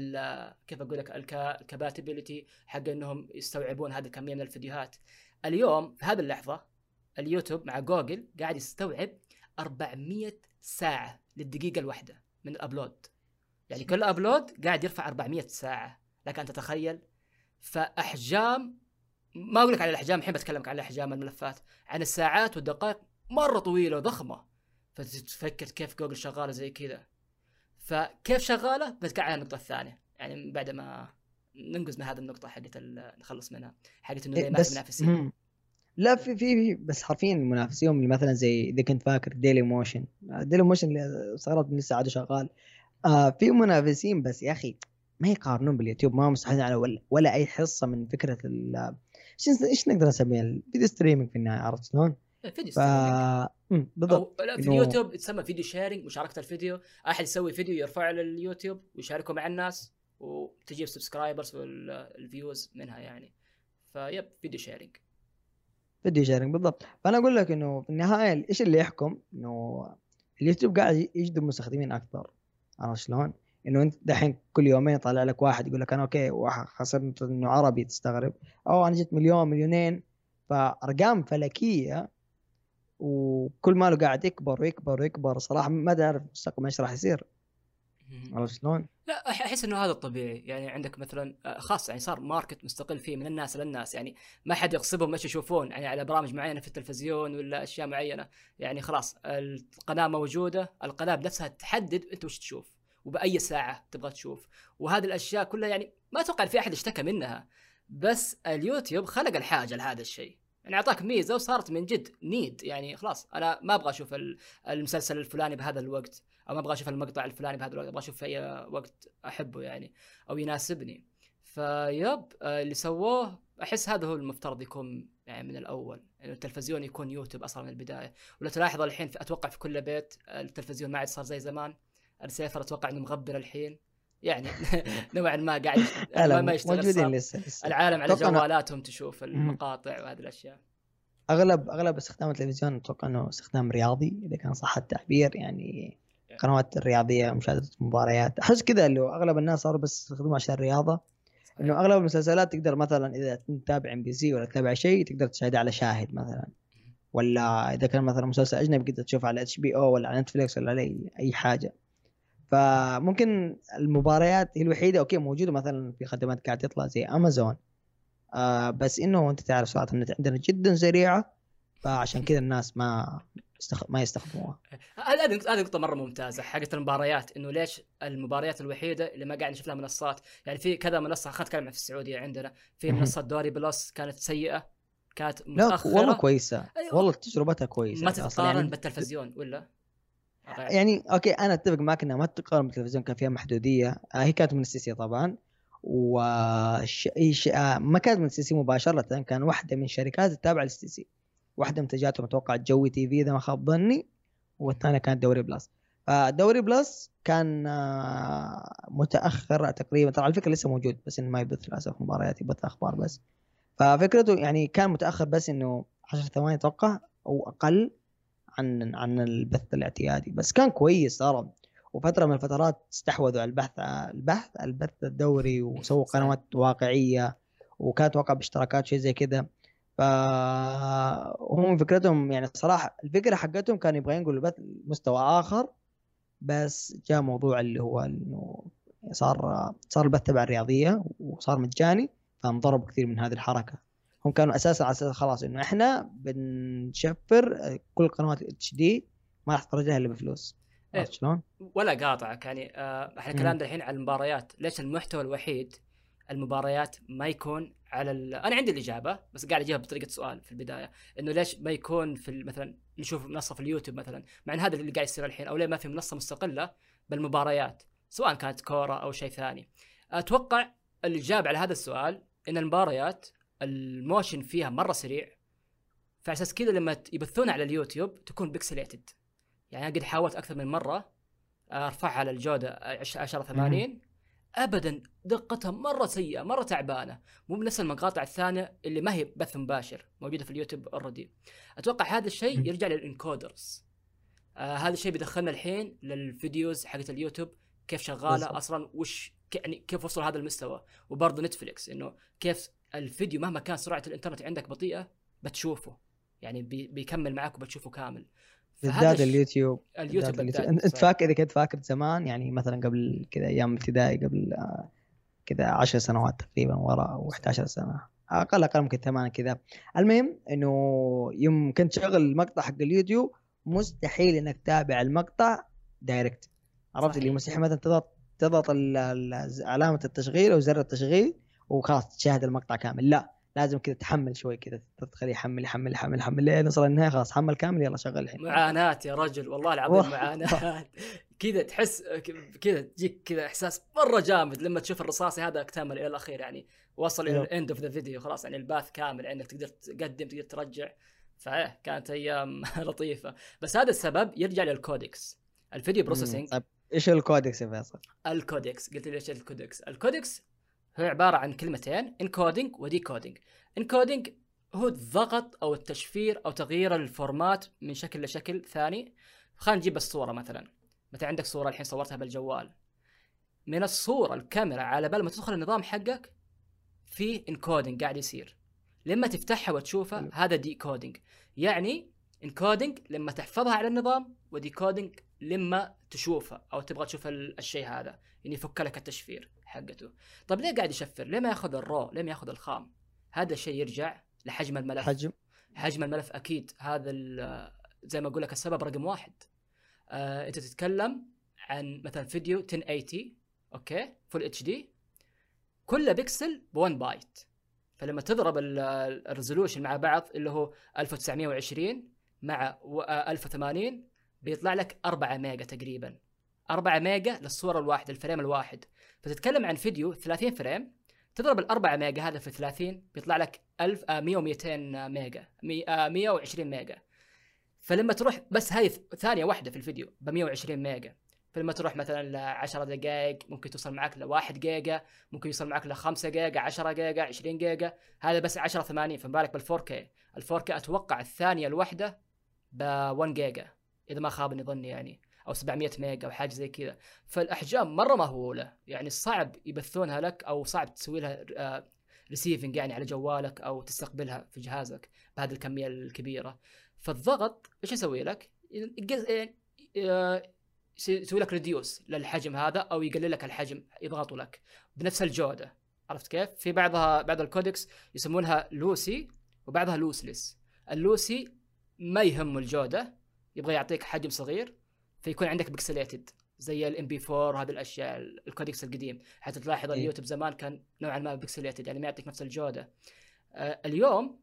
كيف أقول لك ال compatibility حق إنهم يستوعبون هذه الكميه من الفيديوهات. اليوم في هذه اللحظة اليوتيوب مع جوجل قاعد يستوعب 400 ساعة للدقيقة الواحدة من ال upload. يعني كل upload قاعد يرفع 400 ساعة. لك أن تتخيل. فأحجام ما أقول لك على الأحجام الحين بتكلمك على احجام الملفات عن الساعات والدقائق مرة طويلة وضخمة. فتفكر كيف جوجل شغالة زي كذا. فكيف شغاله؟ بتكلم على النقطه الثانية يعني بعد ما ننقز من هذه النقطة حقت نخلص منها حقت إنه إيه، ما في منافسين. لا في في بس حرفيا منافسيهم اللي مثلا زي إذا كنت فاكر Dailymotion Dailymotion اللي استغربت لسه عاد شغال. آه في منافسين بس يا أخي ما يقارنون باليوتيوب ما مستحيل على ولا, ولا أي حصة من فكرة ال إيش نقدر نسميها؟ ال video streaming في النهاية عرفت شلون؟ ف... بالضبط. لا في اليوتيوب يتسمى video sharing مشاركه الفيديو. أحد يسوي فيديو يرفعه لليوتيوب ويشاركه مع الناس وتجيب subscribers وال views منها يعني. فيب video sharing video sharing بالضبط. فأنا أقول لك إنه في النهاية إيش اللي يحكم؟ إنه اليوتيوب قاعد يجذب مستخدمين أكثر. عرفت شلون؟ إنه أنت دحين كل يومين يطلع لك واحد يقول لك أنا okay خسرت إنه عربي تستغرب. أو أنا جيت مليون مليونين. فأرقام فلكية وكل ماله قاعد يكبر ويكبر ويكبر صراحة ما تعرف مستقبل إيش راح يصير. عرفت شلون؟ لا أحس إنه هذا الطبيعي. يعني عندك مثلا آه، خاص يعني صار ماركت مستقل فيه من الناس للناس يعني ما حد يغصبهم إيش يشوفون. يعني على برامج معينة في التلفزيون ولا أشياء معينة. يعني خلاص القناة موجودة القناة بنفسها تحدد أنت وش تشوف وبأي ساعة تبغى تشوف. وهذه الأشياء كلها يعني ما أتوقع في أحد اشتكى منها. بس اليوتيوب خلق الحاجة لهذا الشيء. يعني أعطاك ميزة وصارت من جد نيد. يعني خلاص أنا ما أبغى أشوف المسلسل الفلاني بهذا الوقت أو ما أبغى أشوف المقطع الفلاني بهذا الوقت أبغى أشوف في أي وقت أحبه يعني أو يناسبني. فيب اللي سووه أحس هذا هو المفترض يكون يعني من الأول يعني التلفزيون يكون يوتيوب أصلا من البداية. ولا تلاحظ الحين في أتوقع في كل بيت التلفزيون ما عاد صار زي زمان. السيفر أتوقع إنه مغبر الحين. يعني نوعا ما قاعد ما, يشتغل موجودين لسه, لسه. العالم على جوالاتهم تشوف المقاطع وهذه الأشياء. أغلب أغلب استخدام التلفزيون أتوقع إنه استخدام رياضي إذا كان صح التعبير يعني القنوات الرياضية مشاهده المباريات أحس كذا اللي أغلب الناس صاروا بس يستخدموها عشان الرياضة. إنه أغلب المسلسلات تقدر مثلا إذا تتابع MBC ولا تتابع شيء تقدر تشاهدها على شاهد مثلا. ولا إذا كان مثلا مسلسل أجنبي تقدر تشوفه على HBO ولا على نتفليكس ولا على أي حاجة. فممكن المباريات هي الوحيدة okay موجودة مثلا في خدمات قاعد تطلع زي امازون آه بس إنه أنت تعرف سرعه النت عندنا جدا سريعة فعشان كذا الناس ما استخ... ما يستخدموها. هذه هذه نقطة مرة ممتازة حقت المباريات إنه ليش المباريات الوحيدة اللي ما قاعد نشوف لها منصات؟ يعني في كذا منصة خلينا نتكلم في السعودية عندنا في منصة دوري بلس كانت سيئة كانت متأخرة لا والله كويسة. أيوة. والله تجربتها كويسة. ما تتقارن يعني... بالتلفزيون ولا؟ يعني okay أنا أتفق معك إنها ما تقارن بالتلفزيون كان فيها محدودية. آه هي كانت من ال STC طبعا. و ما كانت من STC مباشرة كان واحدة من شركات التابعة لل STC واحدة منتجاتهم أتوقع Jawwy TV إذا ما خاب ظني والثانية كانت دوري بلس. فدوري بلس كان آه، متاخر تقريبا. ترى على فكرة لسه موجود بس إنه ما يبث للأسف مباريات يبث أخبار بس. ففكرته يعني كان متأخر بس إنه 10 ثواني أتوقع أو أقل. عن عن البث الاعتيادي. بس كان كويس ترى. وفترة من الفترات استحوذوا على البحث البحث البث الدوري وسووا قنوات واقعية وكانت توقع باشتراكات شيء زي كذا. فهم فكرتهم يعني صراحة الفكرة حقتهم كان يبغى ينقلوا البث مستوى آخر بس جاء موضوع اللي هو إنه صار صار البث تبع الرياضية وصار مجاني فانضربوا كثير من هذه الحركة. هم كانوا أساسا على أساس خلاص إنه إحنا بنشفر كل قنوات اتش دي ما راح تفرجها إلا بفلوس. إيه. شلون؟ ولا قاطعك يعني آه إحنا كلامنا الحين على المباريات. ليش المحتوى الوحيد المباريات ما يكون على ال... أنا عندي الإجابة بس قاعد أجيبها بطريقة سؤال في البداية. إنه ليش ما يكون في مثلا نشوف منصة في اليوتيوب مثلا مع إن هذا اللي قاعد يصير الحين أو ليه ما في منصة مستقلة بالمباريات سواء كانت كورة أو شيء ثاني. أتوقع الإجابة على هذا السؤال إن المباريات الموشن فيها مرة سريع فعلى أساس كذا لما يبثونها على اليوتيوب تكون pixelated يعني أنا قد حاولت أكثر من مرة أرفعها على الجودة 10 80 ابدا دقتها مرة سيئة مرة تعبانة. مو بنفس المقاطع الثانية اللي ما هي بث مباشر موجودة في اليوتيوب already أتوقع هذا الشيء يرجع لل encoders. آه هذا الشيء بيدخلنا الحين لل videos حقت اليوتيوب كيف شغالة. أصلا وش يعني كيف وصل هذا المستوى. وبرضه نتفليكس إنه كيف الفيديو مهما كان سرعة الإنترنت عندك بطيئة بتشوفه. يعني بي بيكمل معك وبتشوفه كامل. بالذات اليوتيوب اليوتيوب انت فاكر إذا كنت فاكر زمان يعني مثلا قبل كذا أيام ابتدائي قبل آه، كذا 10 سنوات تقريبا ورا أو 11 سنة. أقل أقل ممكن ثمانية كذا. المهم إنه يوم كنت شغل المقطع حق اليوتيوب مستحيل إنك تتابع المقطع direct عرفت اللي مستحيل؟ مثلا تضغط تضغط علامة التشغيل أو زر التشغيل وخلاص تشاهد المقطع كامل. لا لازم كذا تحمل شوي كذا تخليه يحمل يحمل يحمل يحمل لين نوصل النهاية خلاص حمل كامل يلا شغل الحين. معاناة يا رجل والله العظيم معاناة. كذا تحس كذا تجيك كذا إحساس مرة جامد لما تشوف الرصاصي هذا أكتمل إلى الأخير يعني وصل إلى ال end of the video خلاص يعني ال buffer كامل انك تقدر تقدم تقدر ترجع. فإيه كانت أيام لطيفة. بس هذا السبب يرجع لل codecs. ال video processing طيب إيش ال codecs يا فيصل؟ الكودكس. قلت لي إيش ال codecs؟ ال codecs هو عبارة عن كلمتين encoding و decoding encoding هو الضغط أو التشفير أو تغيير ال format من شكل لشكل ثاني. خلينا نجيب الصورة مثلا. مثلا عندك صورة الحين صورتها بالجوال. من الصورة الكاميرا على بال ما تدخل النظام حقك في encoding قاعد يصير. لما تفتحها وتشوفها هذا decoding يعني encoding لما تحفظها على النظام و decoding لما تشوفها أو تبغى تشوف الشيء هذا. يعني يفك لك التشفير. حقته. طيب ليه قاعد يشفر؟ ليه ما ياخذ ال raw ليه ما ياخذ الخام؟ هذا الشيء يرجع لحجم الملف. حجم. حجم الملف أكيد. هذا زي ما أقول لك السبب رقم واحد. آه أنت تتكلم عن مثلا فيديو 1080 okay؟ full HD. كل بكسل ب 1 بايت. فلما تضرب ال resolution مع بعض اللي هو 1920 مع 1080 آه، بيطلع لك 4 ميجا تقريبا. 4 ميجا للصورة الواحدة ال frame الواحد. فتتكلم عن فيديو 30 frame تضرب الأربعة ميجا هذا في 30 بيطلع لك 1000 آه 100 و200 ميجا 120 آه، ميجا. فلما تروح بس هاي ثانية واحدة في الفيديو ب 120 ميجا. فلما تروح مثلا ل 10 دقائق ممكن توصل معك ل 1 جيجا ممكن يوصل معك ل 5 جيجا 10 جيجا 20 جيجا. هذا بس 10 80 فما بالك بال 4K ال 4K أتوقع الثانية الواحدة ب 1 جيجا إذا ما خابني ظني يعني. أو 700 ميجا أو حاجة زي كذا. فالأحجام مرة مهولة. يعني صعب يبثونها لك أو صعب تسوي لها receiving آه، يعني على جوالك أو تستقبلها في جهازك بهذه الكمية الكبيرة. فالضغط إيش يسوي لك؟ آه، يسوي لك reduce للحجم هذا أو يقلل لك الحجم يضغطوا لك بنفس الجودة. عرفت كيف؟ في بعضها بعض ال codecs يسمونها lossy وبعضها lossless ال lossy ما يهم الجودة يبغى يعطيك حجم صغير فيكون عندك pixelated زي ال MP4 وهذه الأشياء ال codecs القديم. حتى تلاحظ إيه؟ اليوتيوب زمان كان نوعا ما pixelated يعني ما يعطيك نفس الجودة. آه اليوم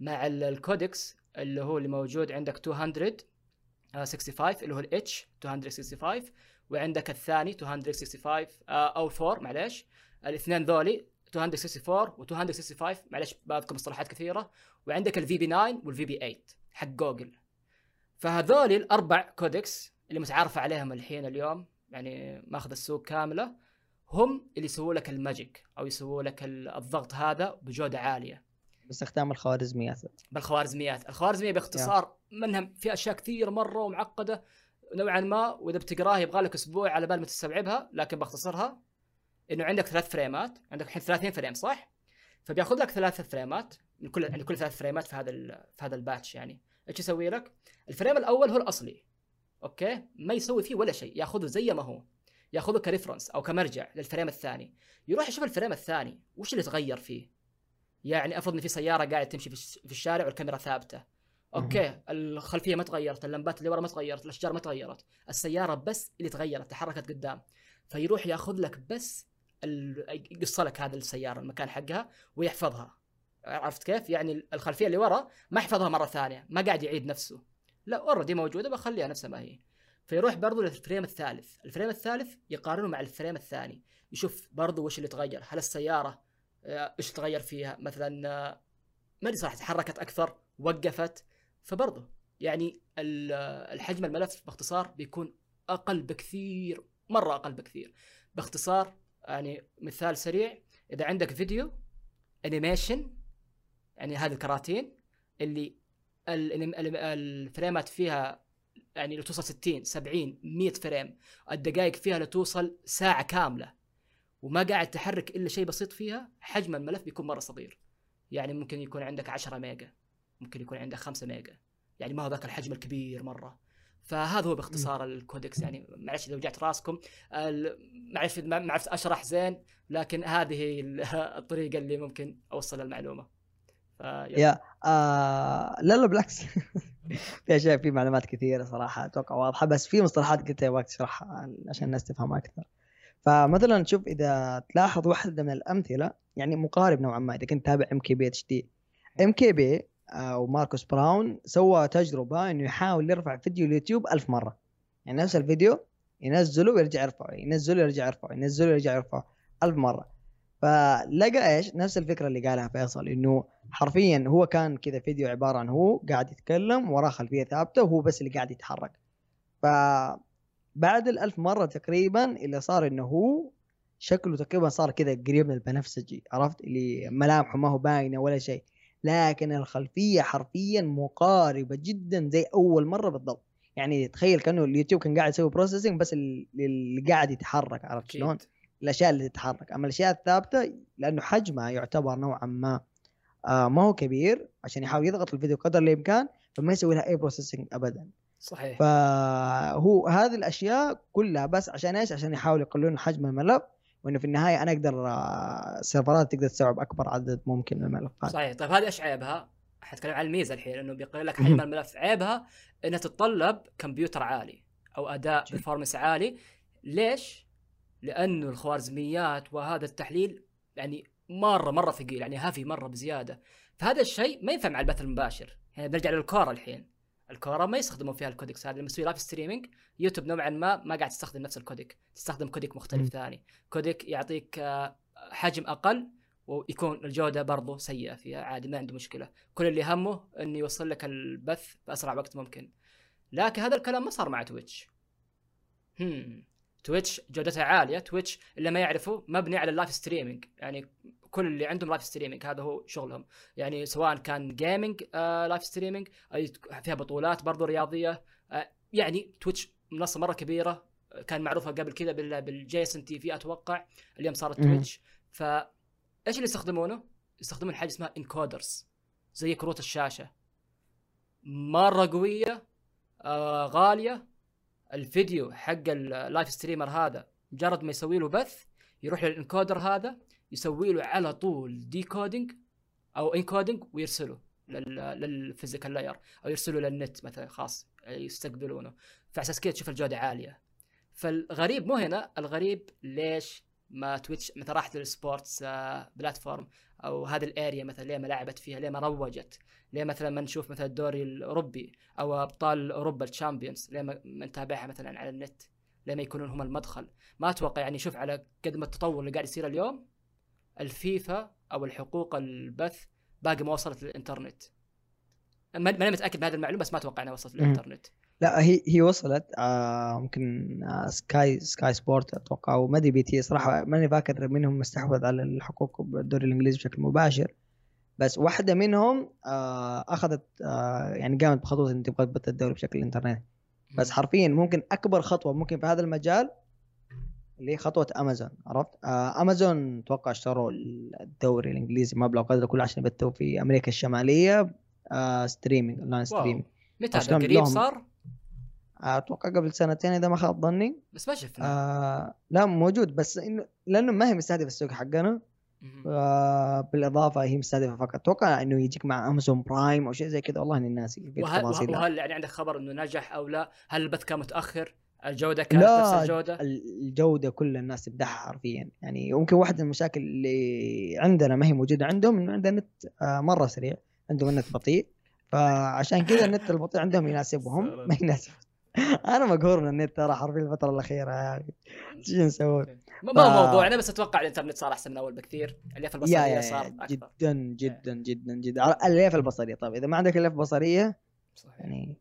مع ال codecs اللي هو اللي موجود عندك 265 آه، اللي هو ال H 265 وعندك الثاني 265 آه أو 4 معليش. الاثنين ذولي 264 و 265 معلش بذكر مصطلحات كثيرة. وعندك ال VP 9 وال VP 8 حق جوجل. فهذول الأربع codecs اللي متعارف عليهم الحين اليوم يعني ماخذ السوق كامله هم اللي يسووا لك ال magic أو يسووا لك الضغط هذا بجودة عالية. باستخدام الخوارزميات. بالخوارزميات. الخوارزمية باختصار منها في أشياء كثير مرة ومعقدة نوعا ما وإذا بتقراها يبغى لك أسبوع على بال ما تستوعبها لكن بختصرها إنه عندك ثلاث فريمات. عندك الحين 30 frame صح؟ فبياخذ لك ثلاث فريمات من كل يعني كل ثلاث فريمات في هذا في هذا ال batch يعني. إيش يسوي لك؟ ال frame الأول هو الأصلي. okay؟ ما يسوي فيه ولا شيء ياخذه زي ما هو. ياخذه ك reference أو كمرجع لل frame الثاني. يروح يشوف ال frame الثاني وش اللي تغير فيه؟ يعني أفرض إن في سيارة قاعدة تمشي في الشارع والكاميرا ثابتة. okay؟ الخلفية ما تغيرت اللمبات اللي ورا ما تغيرت الأشجار ما تغيرت. السيارة بس اللي تغيرت تحركت قدام. فيروح ياخذ لك بس يقص لك هذا السيارة المكان حقها ويحفظها. عرفت كيف؟ يعني الخلفية اللي ورا ما يحفظها مرة ثانية ما قاعد يعيد نفسه. لا already موجودة بخليها نفسها ما هي. فيروح برضو لل frame الثالث. ال frame الثالث يقارنه مع ال frame الثاني. يشوف برضو وش اللي تغير. هل السيارة آه، إيش تغير فيها؟ مثلا آه، ما أدري صراحة تحركت أكثر وقفت. فبرضه يعني الحجم الملف باختصار بيكون أقل بكثير مرة أقل بكثير. باختصار يعني مثال سريع إذا عندك فيديو animation يعني هذه الكراتين اللي الفريمات فيها يعني لتوصل 60 70 100 frame الدقائق فيها لتوصل ساعة كاملة وما قاعد تحرك إلا شيء بسيط فيها حجم الملف بيكون مرة صغير. يعني ممكن يكون عندك 10 ميجا ممكن يكون عندك 5 ميجا يعني ما هو ذاك الحجم الكبير مرة. فهذا هو باختصار ال codecs. يعني معلش إذا وجعت راسكم عرفت ما عرفت أشرح زين لكن هذه الطريقة اللي ممكن أوصل المعلومة. يا آه لا لا بالعكس. في اشياء في معلومات كثيرة صراحة أتوقع واضحة بس في مصطلحات قلت ابغاك تشرحها عشان الناس تفهم أكثر. فمثلا شوف إذا تلاحظ واحدة من الأمثلة يعني مقارب نوعا ما إذا كنت تابع ام كي بي اتش دي MKBHD ماركوس براونلي سوى تجربة إنه يحاول يرفع فيديو اليوتيوب ألف مرة. يعني نفس الفيديو ينزله ويرجع يرفعه ينزله ويرجع يرفعه ينزله ويرجع يرفعه ألف مرة. فلقى إيش؟ نفس الفكرة اللي قالها فيصل إنه حرفيا هو كان كذا فيديو عبارة عن هو قاعد يتكلم وراه خلفية ثابتة وهو بس اللي قاعد يتحرك. ف بعد الألف مرة تقريبا اللي صار إنه هو شكله تقريبا صار كذا قريب من البنفسجي عرفت؟ اللي ملامحه ما هو باينة ولا شيء. لكن الخلفية حرفيا مقاربة جدا زي أول مرة بالضبط. يعني تخيل كأنه اليوتيوب كان قاعد يسوي بروسيسنج بس اللي قاعد يتحرك عرفت شلون؟ الأشياء اللي تتحرك. أما الأشياء الثابتة لأنه حجمها يعتبر نوعا ما آه ما هو كبير عشان يحاول يضغط الفيديو قدر الإمكان فما يسوي لها أي processing ابدا. صحيح. فهو هذه الأشياء كلها بس عشان إيش؟ عشان يحاولوا يقللون حجم الملف وإنه في النهاية أنا أقدر السيرفرات آه، تقدر تستوعب اكبر عدد ممكن من الملفات. صحيح. طيب هذه إيش عيبها؟ حتكلم عن الميزة الحين إنه بيقلل لك حجم الملف. عيبها إنها تتطلب كمبيوتر عالي أو أداء performance عالي. ليش؟ لأنه الخوارزميات وهذا التحليل يعني مرة مرة ثقيل يعني heavy مرة بزيادة. فهذا الشيء ما ينفع مع البث المباشر. يعني بنرجع للكورة الحين. الكورة ما يستخدموا فيها ال codecs هذا لما تسوي live streaming يوتيوب نوعا ما ما قاعد تستخدم نفس ال codec تستخدم codec مختلف م. ثاني. codec يعطيك آه، حجم أقل ويكون الجودة برضه سيئة فيها عادي ما عنده مشكلة. كل اللي همه إنه يوصل لك البث بأسرع وقت ممكن. لكن هذا الكلام ما صار مع تويتش هم. تويتش جودتها عالية. تويتش اللي ما يعرفه مبني على ال live streaming يعني كل اللي عندهم live streaming هذا هو شغلهم. يعني سواء كان gaming آه live streaming فيها بطولات برضو رياضية. آه يعني تويتش منصة مرة كبيرة. كان معروفة قبل كذا بال Justin TV أتوقع. اليوم صارت تويتش ف إيش اللي يستخدمونه؟ يستخدمون حاجة اسمها encoders زي كروت الشاشة. مرة قوية آه غالية. الفيديو حق ال live streamer هذا مجرد ما يسوي له بث يروح لل encoder هذا يسوي له على طول decoding أو encoding ويرسله لل physical layer أو يرسله للنت مثلا خاص يستقبلونه. فعساس كذا تشوف الجودة عالية. فالغريب مو هنا الغريب ليش ما تويتش مثلا راحت لل sports platform أو هذه ال area مثلا ليه ما لعبت فيها؟ ليه ما روجت؟ ليه مثلا ما نشوف مثلا الدوري الأوروبي أو أبطال أوروبا ال Champions؟ ليه ما نتابعها مثلا على النت؟ ليه ما يكونون هم المدخل؟ ما أتوقع يعني شوف على قد ما التطور اللي قاعد يصير اليوم الفيفا أو الحقوق البث باقي ما وصلت للإنترنت. ماني متأكد بهذه المعلومة بس ما أتوقع إنها وصلت للإنترنت. لا هي هي وصلت آه ممكن آه سكاي سكاي سبورت أتوقع أو ما أدري بي تي صراحة ماني فاكر منهم مستحوذ على الحقوق بالدوري الإنجليزي بشكل مباشر. بس واحدة منهم آه أخذت آه يعني قامت بخطوة ان تبغى تبث الدوري بشكل إنترنت. بس حرفيا ممكن أكبر خطوة ممكن في هذا المجال اللي هي خطوة أمازون عرفت؟ آه أمازون أتوقع اشتروا الدوري الإنجليزي مبلغ قدره كله عشان يبثوا في أمريكا الشمالية آه streaming online streaming متى؟ قريب صار؟ أتوقع قبل سنتين إذا ما خاب ظني. بس ما شفنا. آه لا موجود بس إنه لأنه ما هي مستهدفة السوق حقنا. آه بالإضافة هي مستهدفة فقط. أتوقع إنه يجيك مع امازون برايم أو شيء زي كذا. والله إني ناسي وهل, وهل يعني عندك خبر إنه نجح أو لا؟ هل البث كان متأخر؟ الجودة كانت لا نفس الجودة؟ الجودة كل الناس تمدحها حرفيا. يعني يمكن واحدة من المشاكل اللي عندنا ما هي موجودة عندهم إنه عندنا نت آه مرة سريع. عندهم النت بطيء. فعشان كذا النت البطيء عندهم يناسبهم. ما يناسب. أنا مقهور من النت ترى حرفيا الفترة الأخيرة يا أخي. إيش نسوي؟ ما ف... هو موضوعنا بس أتوقع الإنترنت صار أحسن من أول بكثير. الألياف البصرية صار أكثر. جدا جدا جدا جدا. الألياف البصرية. طيب إذا ما عندك ألياف بصرية صحيح. يعني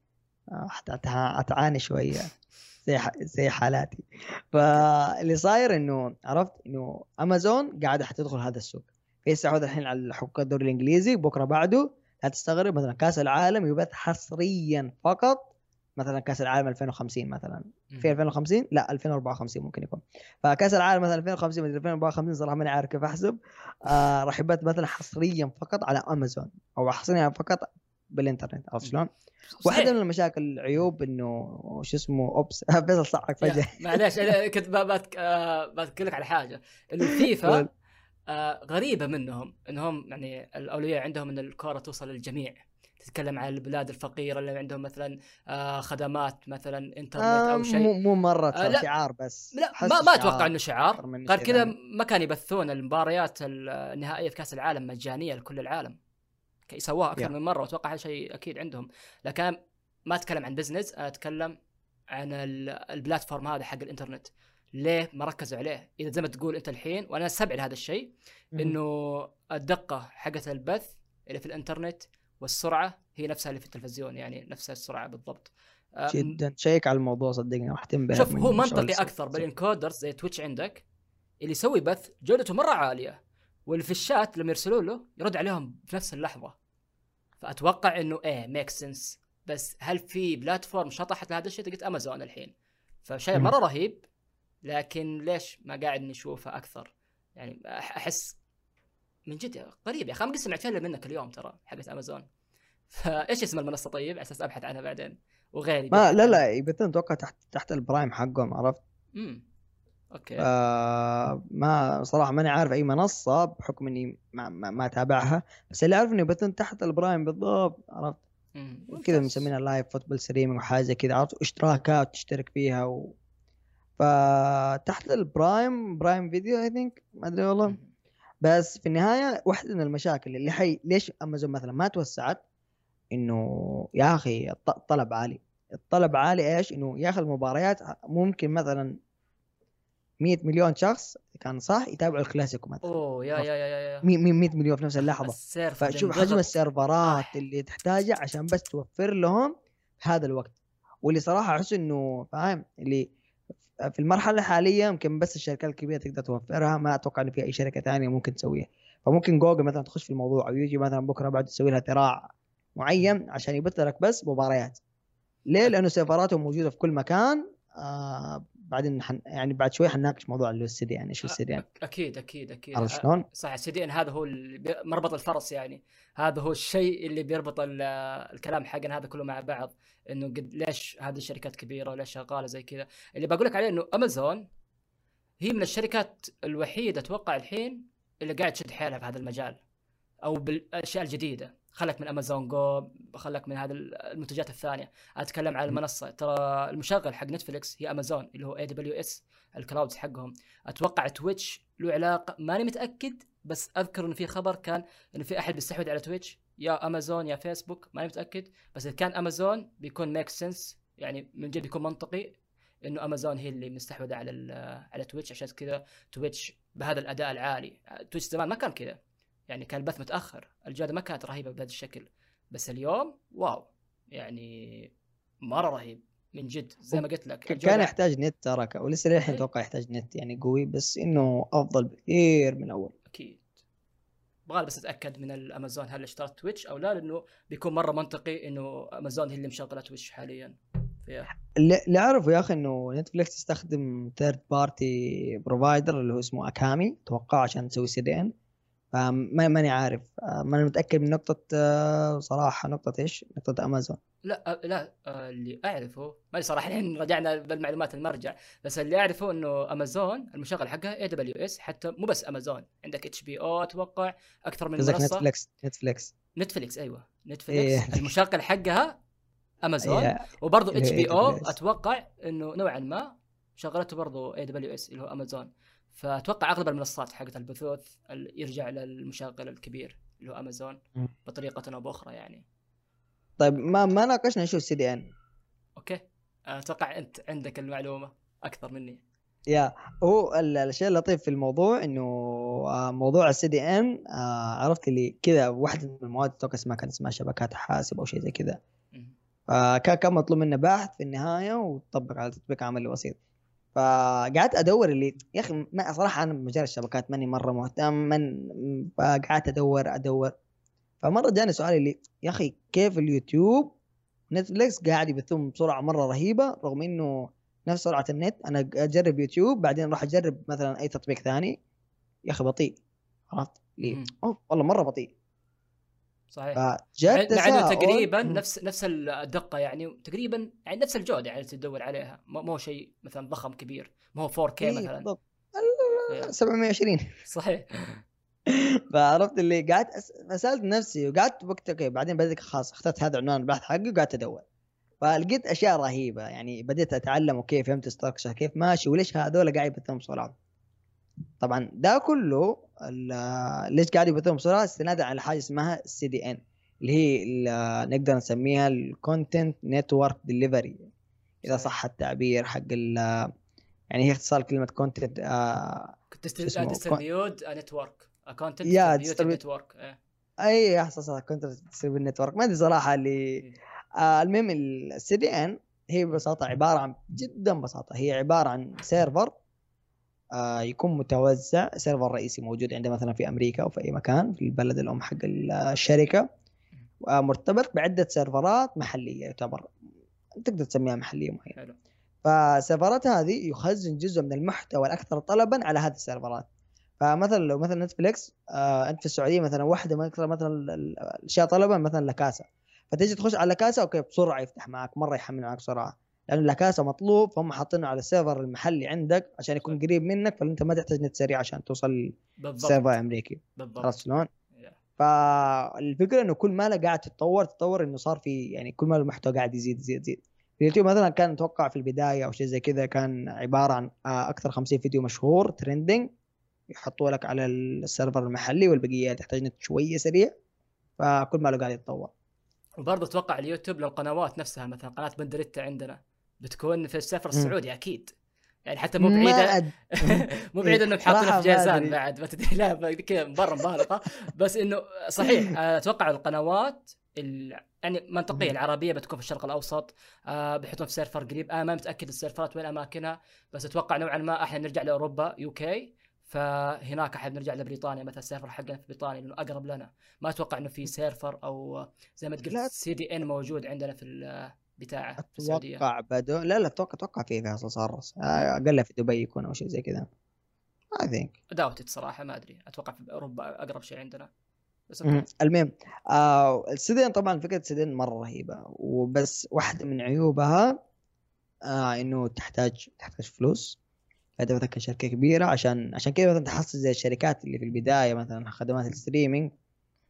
أتعاني شوية. زي زي حالاتي. فاللي صاير إنه عرفت؟ إنه امازون قاعدة حتدخل هذا السوق. في الحين على حقوق الدوري الإنجليزي بكرة بعده لا تستغرب مثلا كأس العالم يبث حصريا فقط مثلا كأس العالم 2050 مثلا. في 2050 لا 2054 ممكن يكون. فكأس العالم مثلا 2050 مثلا 2054 صراحة ماني عارف كيف أحسب. آه راح يبث مثلا حصريا فقط على أمازون أو حصريا فقط بالإنترنت عرفت شلون؟ واحدة من المشاكل العيوب إنه شو اسمه أوبس فيصل صعق فجأة. معليش أنا كنت بتكلم لك على حاجة. إنه الفيفا آه غريبة منهم إنهم يعني الأولوية عندهم إن الكرة توصل للجميع. تتكلم عن البلاد الفقيرة اللي عندهم مثلا آه خدمات مثلا إنترنت آه أو شيء. مو مو مرة آه لا شعار بس. لا ما, ما أتوقع إنه شعار. غير كذا ما كان يبثون المباريات النهائيه في كأس العالم مجانية لكل العالم. سووها أكثر yeah. من مرة وأتوقع هذا شيء أكيد عندهم. لكن ما أتكلم عن بزنس أتكلم عن البلاتفورم هذا حق الإنترنت. ليه ما ركزوا عليه؟ إذا زي ما تقول أنت الحين وأنا أستبعد هذا الشيء إنه الدقة حقت البث اللي في الإنترنت والسرعة هي نفسها اللي في التلفزيون يعني نفس السرعة بالضبط. جدا. شيك على الموضوع صدقني راح تنبهر شوف هو منطقي أكثر بال encoders زي تويتش عندك اللي يسوي بث جودته مرة عالية واللي في الشات لما يرسلوا له يرد عليهم في نفس اللحظة. فأتوقع إنه إيه make sense بس هل في platform شطحت لهذا الشيء؟ قلت امازون الحين. فشيء مرة رهيب لكن ليش ما قاعد نشوفه أكثر؟ يعني أحس من جد غريب يا أخي قد سمعت الا منك اليوم ترى حقت أمازون. فإيش اسم المنصة طيب؟ على أساس أبحث عنها بعدين. وغيري ما لا لا يبثون أتوقع تحت تحت البرايم حقهم عرفت؟ امم okay. آه ما صراحة ماني عارف أي منصة بحكم إني ما, ما, ما أتابعها. بس اللي أعرف إنه يبثون تحت البرايم بالضبط عرفت؟ كذا مسمينها live football streaming وحاجة كذا عرفت؟ اشتراكات تشترك فيها و... فتحت البرايم برايم فيديو I think ما أدري والله. بس في النهاية واحدة من المشاكل اللي حي ليش امازون مثلا ما توسعت؟ إنه يا أخي الطلب عالي. الطلب عالي إيش؟ إنه يا أخي المباريات ممكن مثلا 100 مليون شخص كان صح يتابعوا الكلاسيكو مثلا. أوه يا يا يا يا 100 مليون في نفس اللحظة. فشوف حجم السيرفرات اللي تحتاجها عشان بس توفر لهم هذا الوقت. واللي صراحة أحس إنه فاهم؟ اللي في المرحلة الحالية يمكن بس الشركات الكبيرة تقدر توفرها. ما أتوقع انه في أي شركة ثانية ممكن تسويها. فممكن جوجل مثلا تخش في الموضوع أو يجي مثلا بكرة بعد تسوي لها ذراع معين عشان يبث لك بس مباريات. ليه؟ لأنه سيرفراتهم موجودة في كل مكان. آه بعدين حن يعني بعد شوي حنناقش موضوع اللي هو السي يعني إيش السي يعني أكيد أكيد أكيد. عرفت شلون؟ صح السي دي هذا هو مربط الفرس يعني. هذا هو الشيء اللي بيربط الكلام حقنا هذا كله مع بعض إنه قد ليش هذه الشركات كبيرة وليش شغالة زي كذا. اللي بقول لك عليه إنه امازون هي من الشركات الوحيدة أتوقع الحين اللي قاعد تشد حيلها في هذا المجال أو بالأشياء الجديدة. خلك من امازون جو خلك من هذه المنتجات الثانية. أتكلم عن المنصة. ترى المشغل حق نتفلكس هي امازون اللي هو AWS ال clouds حقهم. أتوقع تويتش له علاقة ماني متأكد بس أذكر انه في خبر كان انه في أحد بيستحوذ على تويتش يا امازون يا فيسبوك ماني متأكد. بس إذا كان امازون بيكون make sense يعني من جد بيكون منطقي إنه امازون هي اللي مستحوذة على على تويتش عشان كذا تويتش بهذا الأداء العالي. تويتش زمان ما كان كذا. يعني كان البث متأخر الجوده ما كانت رهيبة بهذا الشكل بس اليوم wow يعني مرة رهيب من جد زي ما قلت لك. كان يحتاج نت ترى ولسه للحين. أتوقع يحتاج نت يعني قوي بس إنه أفضل بكثير من اول أكيد. أبغى بس أتأكد من الأمازون هل اشترت تويتش أو لا لأنه بيكون مرة منطقي إنه أمازون هي اللي مشغلة تويتش حاليا. اللي اعرفه يا أخي إنه نتفلكس تستخدم third party provider اللي هو اسمه أكامي أتوقع عشان تسوي CDN فما ماني عارف. آه، ماني متأكد من نقطة آه، صراحة نقطة إيش؟ نقطة أمازون. لا أه، لا اللي أعرفه ما صراحة الحين رجعنا بالمعلومات المرجع بس اللي أعرفه إنه أمازون المشغل حقها AWS حتى مو بس أمازون عندك HBO أتوقع أكثر من منصة. نتفلكس نتفلكس نتفليكس أيوه. إيه. نتفليكس المشغل حقها أمازون. إيه، وبرضه HBO. أتوقع إنه نوعا ما شغلته برضه AWS اللي هو أمازون. فأتوقع أغلب المنصات حقت البثوث ال- يرجع للمشغل الكبير اللي هو امازون. بطريقة أو بأخرى يعني. طيب ما ما ناقشنا شو ال CDN؟ Okay. أتوقع أنت عندك المعلومة أكثر مني. يا هو ال- الشيء اللطيف في الموضوع إنه آه، موضوع ال CDN عرفت اللي كذا واحدة من المواد أتوقع اسمها كان اسمها شبكات حاسب أو شيء زي كذا. فكان كان مطلوب منه بحث في النهاية وتطبق على تطبيق عملي بسيط. فقعدت أدور اللي يا أخي ما صراحة أنا بمجال الشبكات ماني مرة مهتم من فقعدت أدور أدور. فمرة جاني سؤال اللي يا أخي كيف اليوتيوب؟ نتفليكس قاعد يبثون بسرعة مرة رهيبة رغم إنه نفس سرعة النت. أنا أجرب يوتيوب بعدين أروح أجرب مثلا أي تطبيق ثاني. يا أخي بطيء عرفت؟ والله مرة بطيء. صحيح. فجت مع انه تقريبا. نفس نفس الدقة يعني تقريبا يعني نفس الجودة يعني تدور عليها. هو شيء مثلا ضخم كبير. ما هو 4K إيه، مثلا. بالضبط. إيه. 720 صحيح. فعرفت اللي قعدت. فسألت نفسي وقعدت وقت okay بعدين بديت خلاص اخترت هذا عنوان البحث حقي وقعدت أدور. فلقيت أشياء رهيبة يعني بديت أتعلم okay فهمت structure كيف ماشي وليش هذول قاعد يبثون بسرعة طبعا ده كله ليش قاعد يبثون بسرعة؟ استنادا على حاجة اسمها ال CDN اللي هي ال- نقدر نسميها ال content network delivery إذا. صح التعبير حق ال يعني هي اختصار كلمة content شو اسمه؟ distribute network content network أي احساس content something network ما أدري صراحة اللي آه المهم ال CDN هي ببساطة عبارة عن جدا ببساطة هي عبارة عن server آه يكون متوزع server رئيسي موجود عندنا مثلا في أمريكا أو في أي مكان في البلد الأم حق الشركة. آه مرتبط بعدة server ات محلية يعتبر تقدر تسميها محلية معينة. فال server ات هذه يخزن جزء من المحتوى الأكثر طلبا على هذه ال server ات. فمثلا لو مثلا نتفليكس آه أنت في السعودية مثلا واحدة من أكثر مثلا ال- ال- الأشياء طلبا مثلا La Casa فتيجي تخش على كاسا okay بسرعة يفتح معك مرة يحمل معك بسرعة. لأنه La Casa مطلوب فهم حاطينه على ال server المحلي عندك عشان يكون قريب منك فأنت ما تحتاج نت سريع عشان توصل server أمريكي. بالضبط. عرفت شلون؟ فالفكرة إنه كل ما له قاعد تتطور تتطور إنه صار في يعني كل ما المحتوى قاعد يزيد يزيد يزيد. في اليوتيوب مثلا كان أتوقع في البداية أو شيء زي كذا كان عبارة عن آه، أكثر 50 فيديو مشهور trending يحطوا لك على ال server المحلي والبقية تحتاج نت شوية سريع فكل ما له قاعد يتطور. وبرضه أتوقع اليوتيوب للقنوات نفسها مثلا قناة بندريتا عندنا. بتكون في ال server. السعودي أكيد. يعني حتى مو أد... مو بعيد إنهم حاطينها في جازان. بعد ما تدري. لا كذا مره مبالغة. بس إنه صحيح أتوقع القنوات ال... يعني منطقية مم. العربية بتكون في الشرق الأوسط آه بيحطون في server قريب. أنا ما متأكد ال server ات وين أماكنها بس أتوقع نوعا ما إحنا نرجع لأوروبا UK فهناك إحنا بنرجع لبريطانيا مثلا ال server حقنا في بريطانيا لأنه أقرب لنا. ما أتوقع إنه في server أو زي ما. تقول CDN موجود عندنا في بتاعه في السعودية. أتوقع بدو لا لا أتوقع أتوقع في فيصل صار أقل في دبي يكون أو شيء زي كذا. I think داوتت صراحة ما أدري. أتوقع في أوروبا أقرب شيء عندنا. بس. المهم آه ال CDN طبعا فكرة ال CDN مرة رهيبة. وبس واحدة من عيوبها آه إنه تحتاج تحتاج فلوس. هذا مثلا كشركه كبيرة عشان عشان كذا مثلا تحصل زي الشركات اللي في البداية مثلا خدمات ال streaming.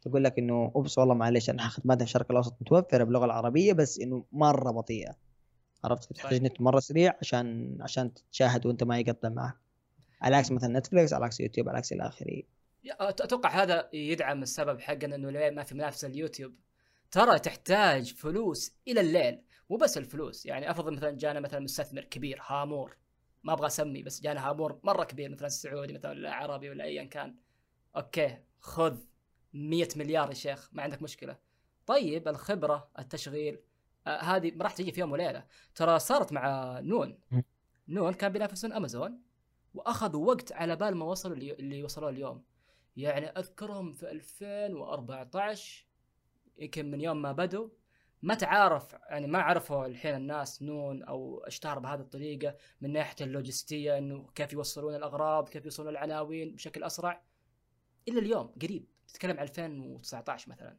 تقول لك إنه أوبس والله معلش أنا خدماتنا في الشرق الأوسط متوفرة باللغة العربية بس إنه مرة بطيئة. عرفت؟ تحتاج. نت مرة سريع عشان عشان تشاهد وأنت ما يقطع معك. على عكس مثلا نتفلكس على عكس يوتيوب على عكس إلى آخره. أتوقع هذا يدعم السبب حقنا إنه ليه ما في منافسة اليوتيوب. ترى تحتاج فلوس إلى الليل مو بس الفلوس. يعني افرض مثلا جانا مثلا مستثمر كبير هامور. ما أبغى أسمي بس جانا هامور مرة كبير مثلا السعودي مثلا ولا عربي ولا ايا كان. Okay خذ. 100 مليار يا شيخ ما عندك مشكلة. طيب الخبرة التشغيل آه هذه ما راح تجي في يوم وليلة. ترى صارت مع نون. نون كان بينافسون أمازون وأخذوا وقت على بال ما وصلوا اللي, اللي وصلوا اليوم. يعني أذكرهم في 2014 يمكن من يوم ما بدوا. ما تعارف يعني ما عرفوا الحين الناس نون أو اشتهر بهذه الطريقة من ناحية اللوجستية إنه كيف يوصلون الأغراض كيف يوصلون العناوين بشكل أسرع. الا اليوم قريب. تتكلم عن 2019 مثلا.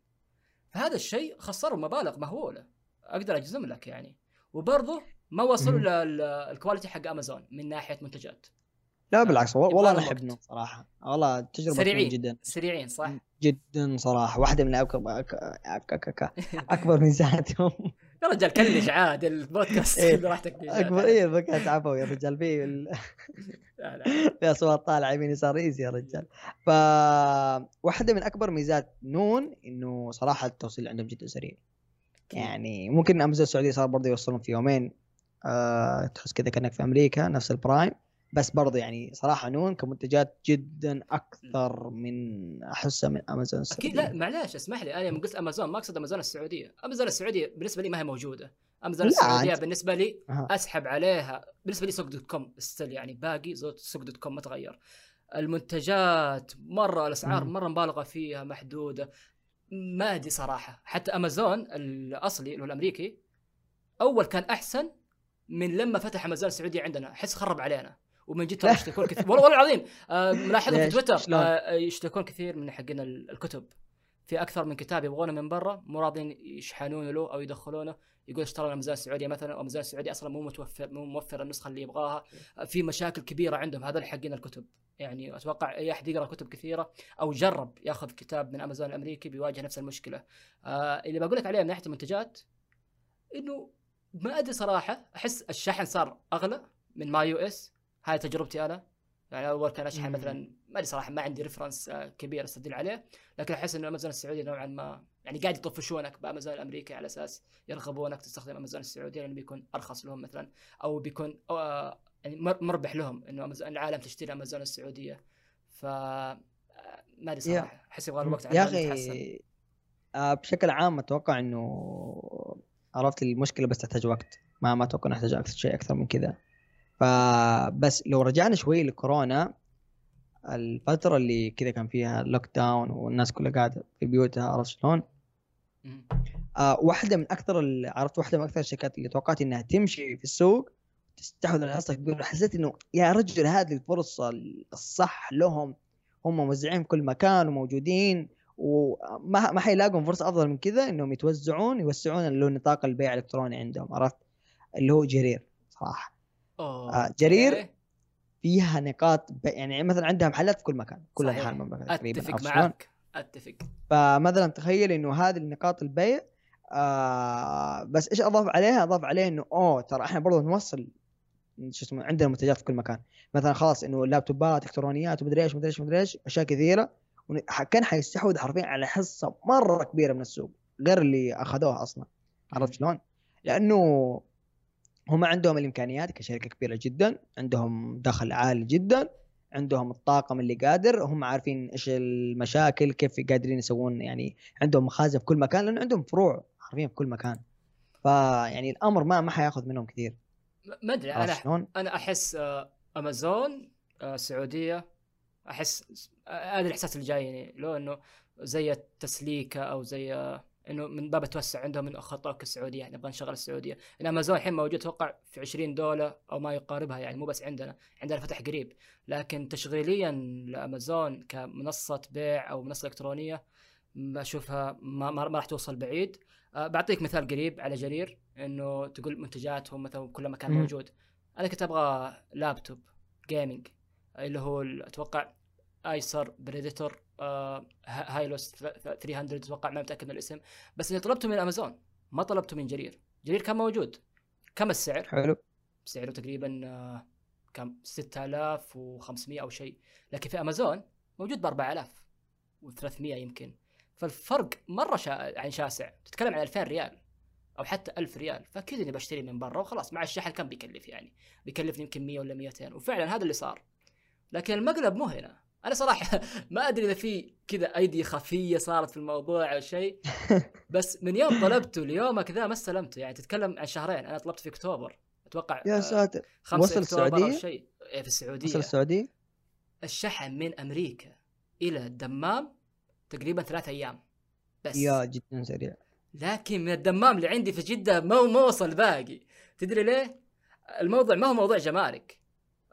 فهذا الشيء خسروا مبالغ مهولة. أقدر أجزم لك يعني. وبرضه ما وصلوا للكواليتي حق أمازون من ناحية منتجات. لا بالعكس والله أنا أحب صراحة. والله تجربة سريعين. جدا. سريعين صح؟ جدا صراحة. واحدة من أكبر اكبر ميزاتهم يا رجال كلش عاد البودكاست إيه. براحتك اكبر اي البودكاست عفوا يا رجال. في ال... في أصوات طالعة يمين يسار easy يا رجال. ف واحدة من أكبر ميزات نون إنه صراحة التوصيل عندهم جدا سريع. يعني ممكن أمازون السعودية صار برضه يوصلون في يومين. أه تحس كذا كأنك في أمريكا نفس ال Prime بس برضه يعني صراحة نون كمنتجات جدا أكثر من أحسها من أمازون السعودية. أكيد لا معلش اسمح لي أنا يوم قلت أمازون ما أقصد أمازون السعودية. أمازون السعودية بالنسبة لي ما هي موجودة. أمازون السعودية عند... بالنسبة لي أه. أسحب عليها. بالنسبة لي سوق dot com still يعني باقي سوق dot com ما تغير. المنتجات مرة الأسعار مرة مبالغة فيها محدودة. ما أدري صراحة. حتى أمازون الأصلي اللي هو الأمريكي أول كان أحسن من لما فتح أمازون السعودية عندنا. أحس خرب علينا. ومن جد يشتكون كثير. والله العظيم آه ملاحظه في تويتر آه يشتكون كثير من حقنا الكتب. في أكثر من كتاب يبغونه من برا مو راضين يشحنونه له أو يدخلونه يقول اشترى امازون السعودية مثلا امازون السعودية أصلا مو متوفر مو موفر النسخة اللي يبغاها. في مشاكل كبيرة عندهم هذول حقين الكتب. يعني أتوقع أي أحد يقرأ كتب كثيرة أو جرب ياخذ كتاب من أمازون الأمريكي بيواجه نفس المشكلة. آه اللي بقول لك عليه من ناحية المنتجات إنه ما أدري صراحة أحس الشحن صار أغلى من MyUS. هاي تجربتي أنا. يعني أول كان أشحن مثلا ما أدري صراحة ما عندي ريفرنس آه، كبير أستدل عليه. لكن أحس إنه امازون السعوديه نوعا ما يعني قاعد يطفشونك بأمازون الأمريكي على أساس يرغبونك تستخدم امازون السعوديه لأنه بيكون أرخص لهم مثلا أو بيكون أو آه، يعني مربح لهم إنه امازون العالم تشتري امازون السعودية. ف آه، ما أدري صراحة أحس يبغى الوقت يا أخي بشكل عام أتوقع إنه عرفت المشكلة بس تحتاج وقت. ما ما أتوقع نحتاج أكثر شيء أكثر من كذا. فبس لو رجعنا شوي لكورونا الفترة اللي كذا كان فيها لوك داون والناس كلها قاعدة في بيوتها عرفت شلون؟ آه واحدة من أكثر عرفت واحدة من أكثر الشركات اللي توقعت إنها تمشي في السوق تستحوذ على حصه كبيره حسيت إنه يا رجل هذه الفرصة الصح لهم. هم موزعين في كل مكان وموجودين وما ما حيلاقون فرصة أفضل من كذا إنهم يتوزعون يوسعون اللي هو نطاق البيع الإلكتروني عندهم عرفت؟ اللي هو جرير صراحة. آه جرير فيها نقاط يعني مثلا عندها محلات في كل مكان كل انحاء المملكه تقريبا أتفق معك. أتفق. فمثلا تخيل إنه هذه النقاط البيع آه بس إيش أضاف عليها؟ أضاف عليه إنه أوه ترى إحنا برضه نوصل شو اسمه عندنا منتجات في كل مكان. مثلا خلاص إنه لابتوبات إلكترونيات ومدري إيش مدري إيش مدري إيش أشياء كثيرة. كان حيستحوذ حرفيا على حصة مرة كبيرة من السوق غير اللي أخذوها أصلا. عرفت شلون؟ لأنه هم عندهم الإمكانيات كشركة كبيرة جدا عندهم دخل عالي جدا عندهم الطاقم اللي قادر هم عارفين إيش المشاكل كيف قادرين يسوون يعني عندهم مخازن في كل مكان لأنه عندهم فروع حرفيا في كل مكان فيعني الأمر ما ما حياخذ منهم كثير ما أدري أنا شلون؟ أنا أحس آه، أمازون السعودية آه، أحس آه، هذا الإحساس اللي جايني لو إنه زي التسليكة أو زي إنه من باب التوسع عندهم من خطوك السعودية يعني نبغى نشغل السعودية. لأن امازون الحين موجود أتوقع في 20 دوله أو ما يقاربها يعني مو بس عندنا عندنا فتح قريب. لكن تشغيليا لامازون كمنصة بيع أو منصة إلكترونية بشوفها ما, ما, ما راح توصل بعيد. أه بعطيك مثال قريب على جرير إنه تقول منتجاتهم مثلا كل مكان موجود. أنا كنت أبغى لابتوب جيمنج اللي هو أتوقع Acer Predator آه Helios 300 أتوقع ما متأكد من الاسم. بس اللي طلبته من أمازون ما طلبته من جرير. جرير كان موجود. كم السعر؟ حلو. سعره تقريبا آه كم؟ 6500 أو شيء. لكن في أمازون موجود ب 4000 و300 يمكن. فالفرق مرة شا... يعني شاسع. تتكلم عن 2000 ريال أو حتى ألف ريال. فأكيد إني بشتري من برا وخلاص. مع الشحن كم بيكلف يعني؟ بيكلفني يمكن 100 ولا 200 وفعلا هذا اللي صار. لكن المقلب مو هنا. أنا صراحة ما أدري إذا في كذا أيدي خفية صارت في الموضوع أو شيء. بس من يوم طلبته ليومك ذا ما استلمته. يعني تتكلم عن شهرين. أنا طلبت في أكتوبر. أتوقع يا ساتر. خمسة وصل أكتوبر أو السعودية؟ شيء. إيه في السعودية. وصل السعودية؟ الشحن من أمريكا إلى الدمام تقريبا ثلاث أيام. بس. يا جدا سريع. لكن من الدمام اللي عندي في جدة ما ما وصل باقي. تدري ليه؟ الموضوع ما هو موضوع جمارك.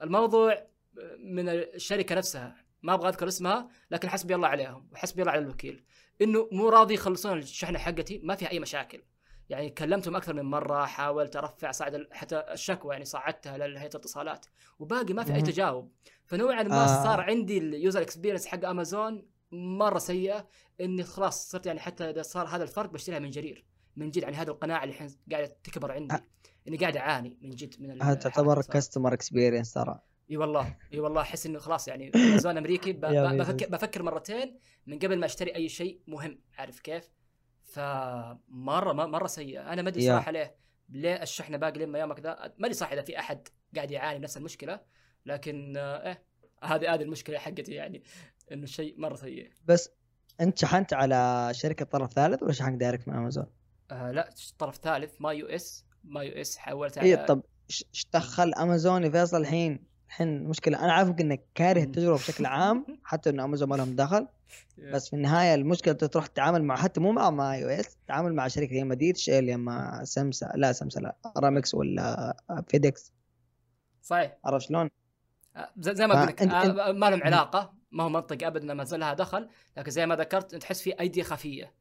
الموضوع من الشركة نفسها. ما أبغى أذكر اسمها لكن حسبي الله عليهم وحسبي الله على الوكيل إنه مو راضي يخلصون الشحنة حقتي ما فيها أي مشاكل يعني كلمتهم أكثر من مرة حاولت أرفع صعد حتى الشكوى يعني صعدتها لهيئه الاتصالات وباقي ما في أي. تجاوب فنوعا ما آه. صار عندي ال user experience حق امازون مرة سيئة إني خلاص صرت يعني حتى إذا صار هذا الفرق بشتريها من جرير من جد يعني هذه القناعه اللي الحين قاعدة تكبر عندي آه. إني قاعد أعاني من جد من هذا تعتبر customer experience ترى إي والله إي والله أحس إنه خلاص يعني امازون أمريكي. بفكر, بفكر مرتين من قبل ما أشتري أي شيء مهم عارف كيف؟ فمرة مرة سيئه أنا ما أدري. صراحة ليه ليه الشحنة باقي لما يومك ذا ما أدري صح إذا في أحد قاعد يعاني نفس المشكلة لكن آه، إيه هذه هذه المشكلة حقتي يعني إنه شيء مرة سيء بس أنت شحنت على شركة طرف ثالث ولا شحنت direct من أمازون؟ آه لا طرف ثالث ما يو إس ما يو إس حولت اي على طب إيش دخل أمازون يا فيصل الحين الحين مشكلة. أنا عارفك إنك كاره التجربة بشكل عام حتى إنه امازون ما لهم دخل. بس في النهاية المشكلة أنت تروح تتعامل مع حتى مو مع MyUS تتعامل مع شركة يا اما DHL يا اما سمسا لا سمسا لا أرامكس ولا فيدكس صحيح. عرفت شلون؟ آه، زي, ما لك فأنت- آه، ما لهم علاقة ما هو منطق ابدا ما زال لها دخل لكن زي ما ذكرت تحس في ايدي خفية.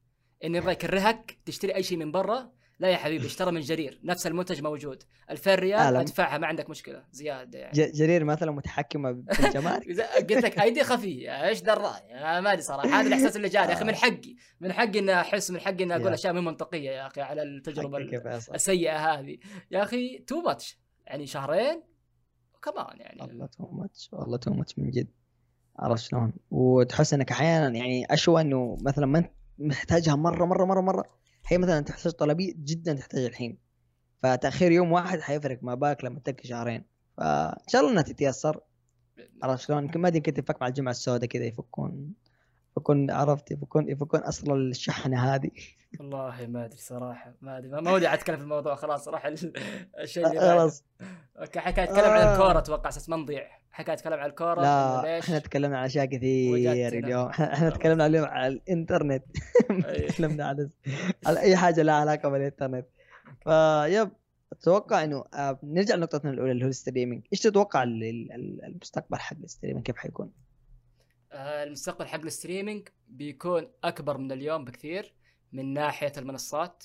انه يبغى يكرهك تشتري أي شيء من برا لا يا حبيبي اشترى من جرير نفس المنتج موجود. 2000 ريال. أدفعها ما عندك مشكلة. زيادة يعني. جرير مثلا متحكمة بالجمارك قلت لك أيدي خفية إيش دراي أنا ما أدري صراحة. هذا الإحساس اللي جاني. يا أخي من حقي من حقي إني أحس من حقي إني أقول يا. أشياء مو منطقية يا أخي على التجربة السيئة هذه. يا أخي too much يعني شهرين؟ وكمان يعني. والله تو ماتش والله تو ماتش من جد. عرفت شلون؟ وتحس إنك أحيانا يعني أشوى إنه مثلا ما أنت محتاجها مرة مرة مرة مرة. هي مثلا تحتاج طلبيه جدا تحتاج الحين. فتأخير يوم واحد حيفرق ما بالك لما تلقى شهرين. فإن شاء الله إنها تتيسر. عرفت شلون؟ يمكن ما أدري تفك مع الجمعة السوداء كذا يفكون. يفكون عرفت يفكون يفكون أصل الشحنة هذه والله ما أدري صراحة ما أدري ما ودي أتكلم في الموضوع خلاص راح ال- الشيء اللي. خلاص okay حكاية اتكلم عن آه. الكورة أتوقع أساس ما نضيع حكاية اتكلم عن الكورة لا إحنا تكلمنا عن أشياء كثير. اليوم إحنا تكلمنا اليوم على الإنترنت. تكلمنا على على أي حاجة لها علاقة بالإنترنت فيب أتوقع إنه آه، نرجع لنقطتنا الأولى اللي هو ال streaming إيش تتوقع ال- ال- ال- المستقبل حق ال streaming كيف حيكون؟ آه، المستقبل حق ال streaming بيكون أكبر من اليوم بكثير من ناحية المنصات.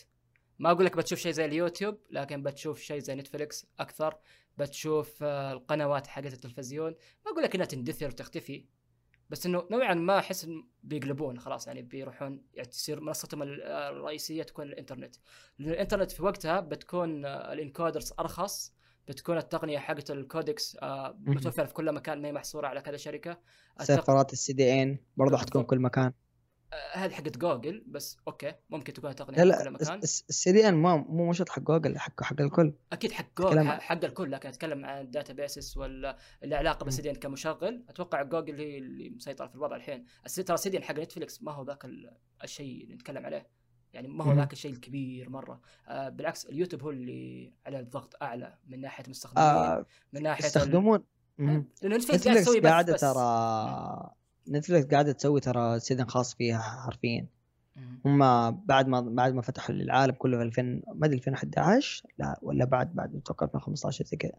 ما أقول لك بتشوف شيء زي اليوتيوب لكن بتشوف شيء زي نتفليكس أكثر بتشوف آه، القنوات حقت التلفزيون. ما أقول لك إنها تندثر وتختفي بس إنه نوعا ما أحس بيقلبون خلاص يعني بيروحون يعني تصير منصتهم ال- الرئيسية تكون الإنترنت. لأن الإنترنت في وقتها بتكون آه، ال encoders أرخص بتكون التقنية حقت ال codecs آه،. متوفرة في كل مكان ما هي محصورة على كذا شركة. سيرفرات ال CDN برضه حتكون بالضبط. كل مكان. آه، هذه حقت جوجل بس okay ممكن تكون تقنيه لا في كل لا مكان ال CDN مو مو مش حق جوجل حق حق الكل. أكيد حق جوجل حق الكل لكن أتكلم عن ال databases ولا اللي علاقة مم. بال CDN كمشغل. أتوقع جوجل هي اللي مسيطرة في الوضع الحين. ترى ال CDN حق نتفلكس ما هو ذاك ال- الشيء اللي نتكلم عليه. يعني ما هو. ذاك الشيء الكبير مرة آه بالعكس اليوتيوب هو اللي على الضغط أعلى من ناحية المستخدمين آه من ناحية يستخدمون مهم. لأنه نتفلكس قاعد نتفلكس تسوي قاعدة. ترى نتفلكس قاعدة تسوي ترى CDN خاص فيها حرفيا. هم بعد ما بعد ما فتحوا للعالم كله في 2000 ما أدري 2011 لا ولا بعد بعد أتوقع 2015 زي كذا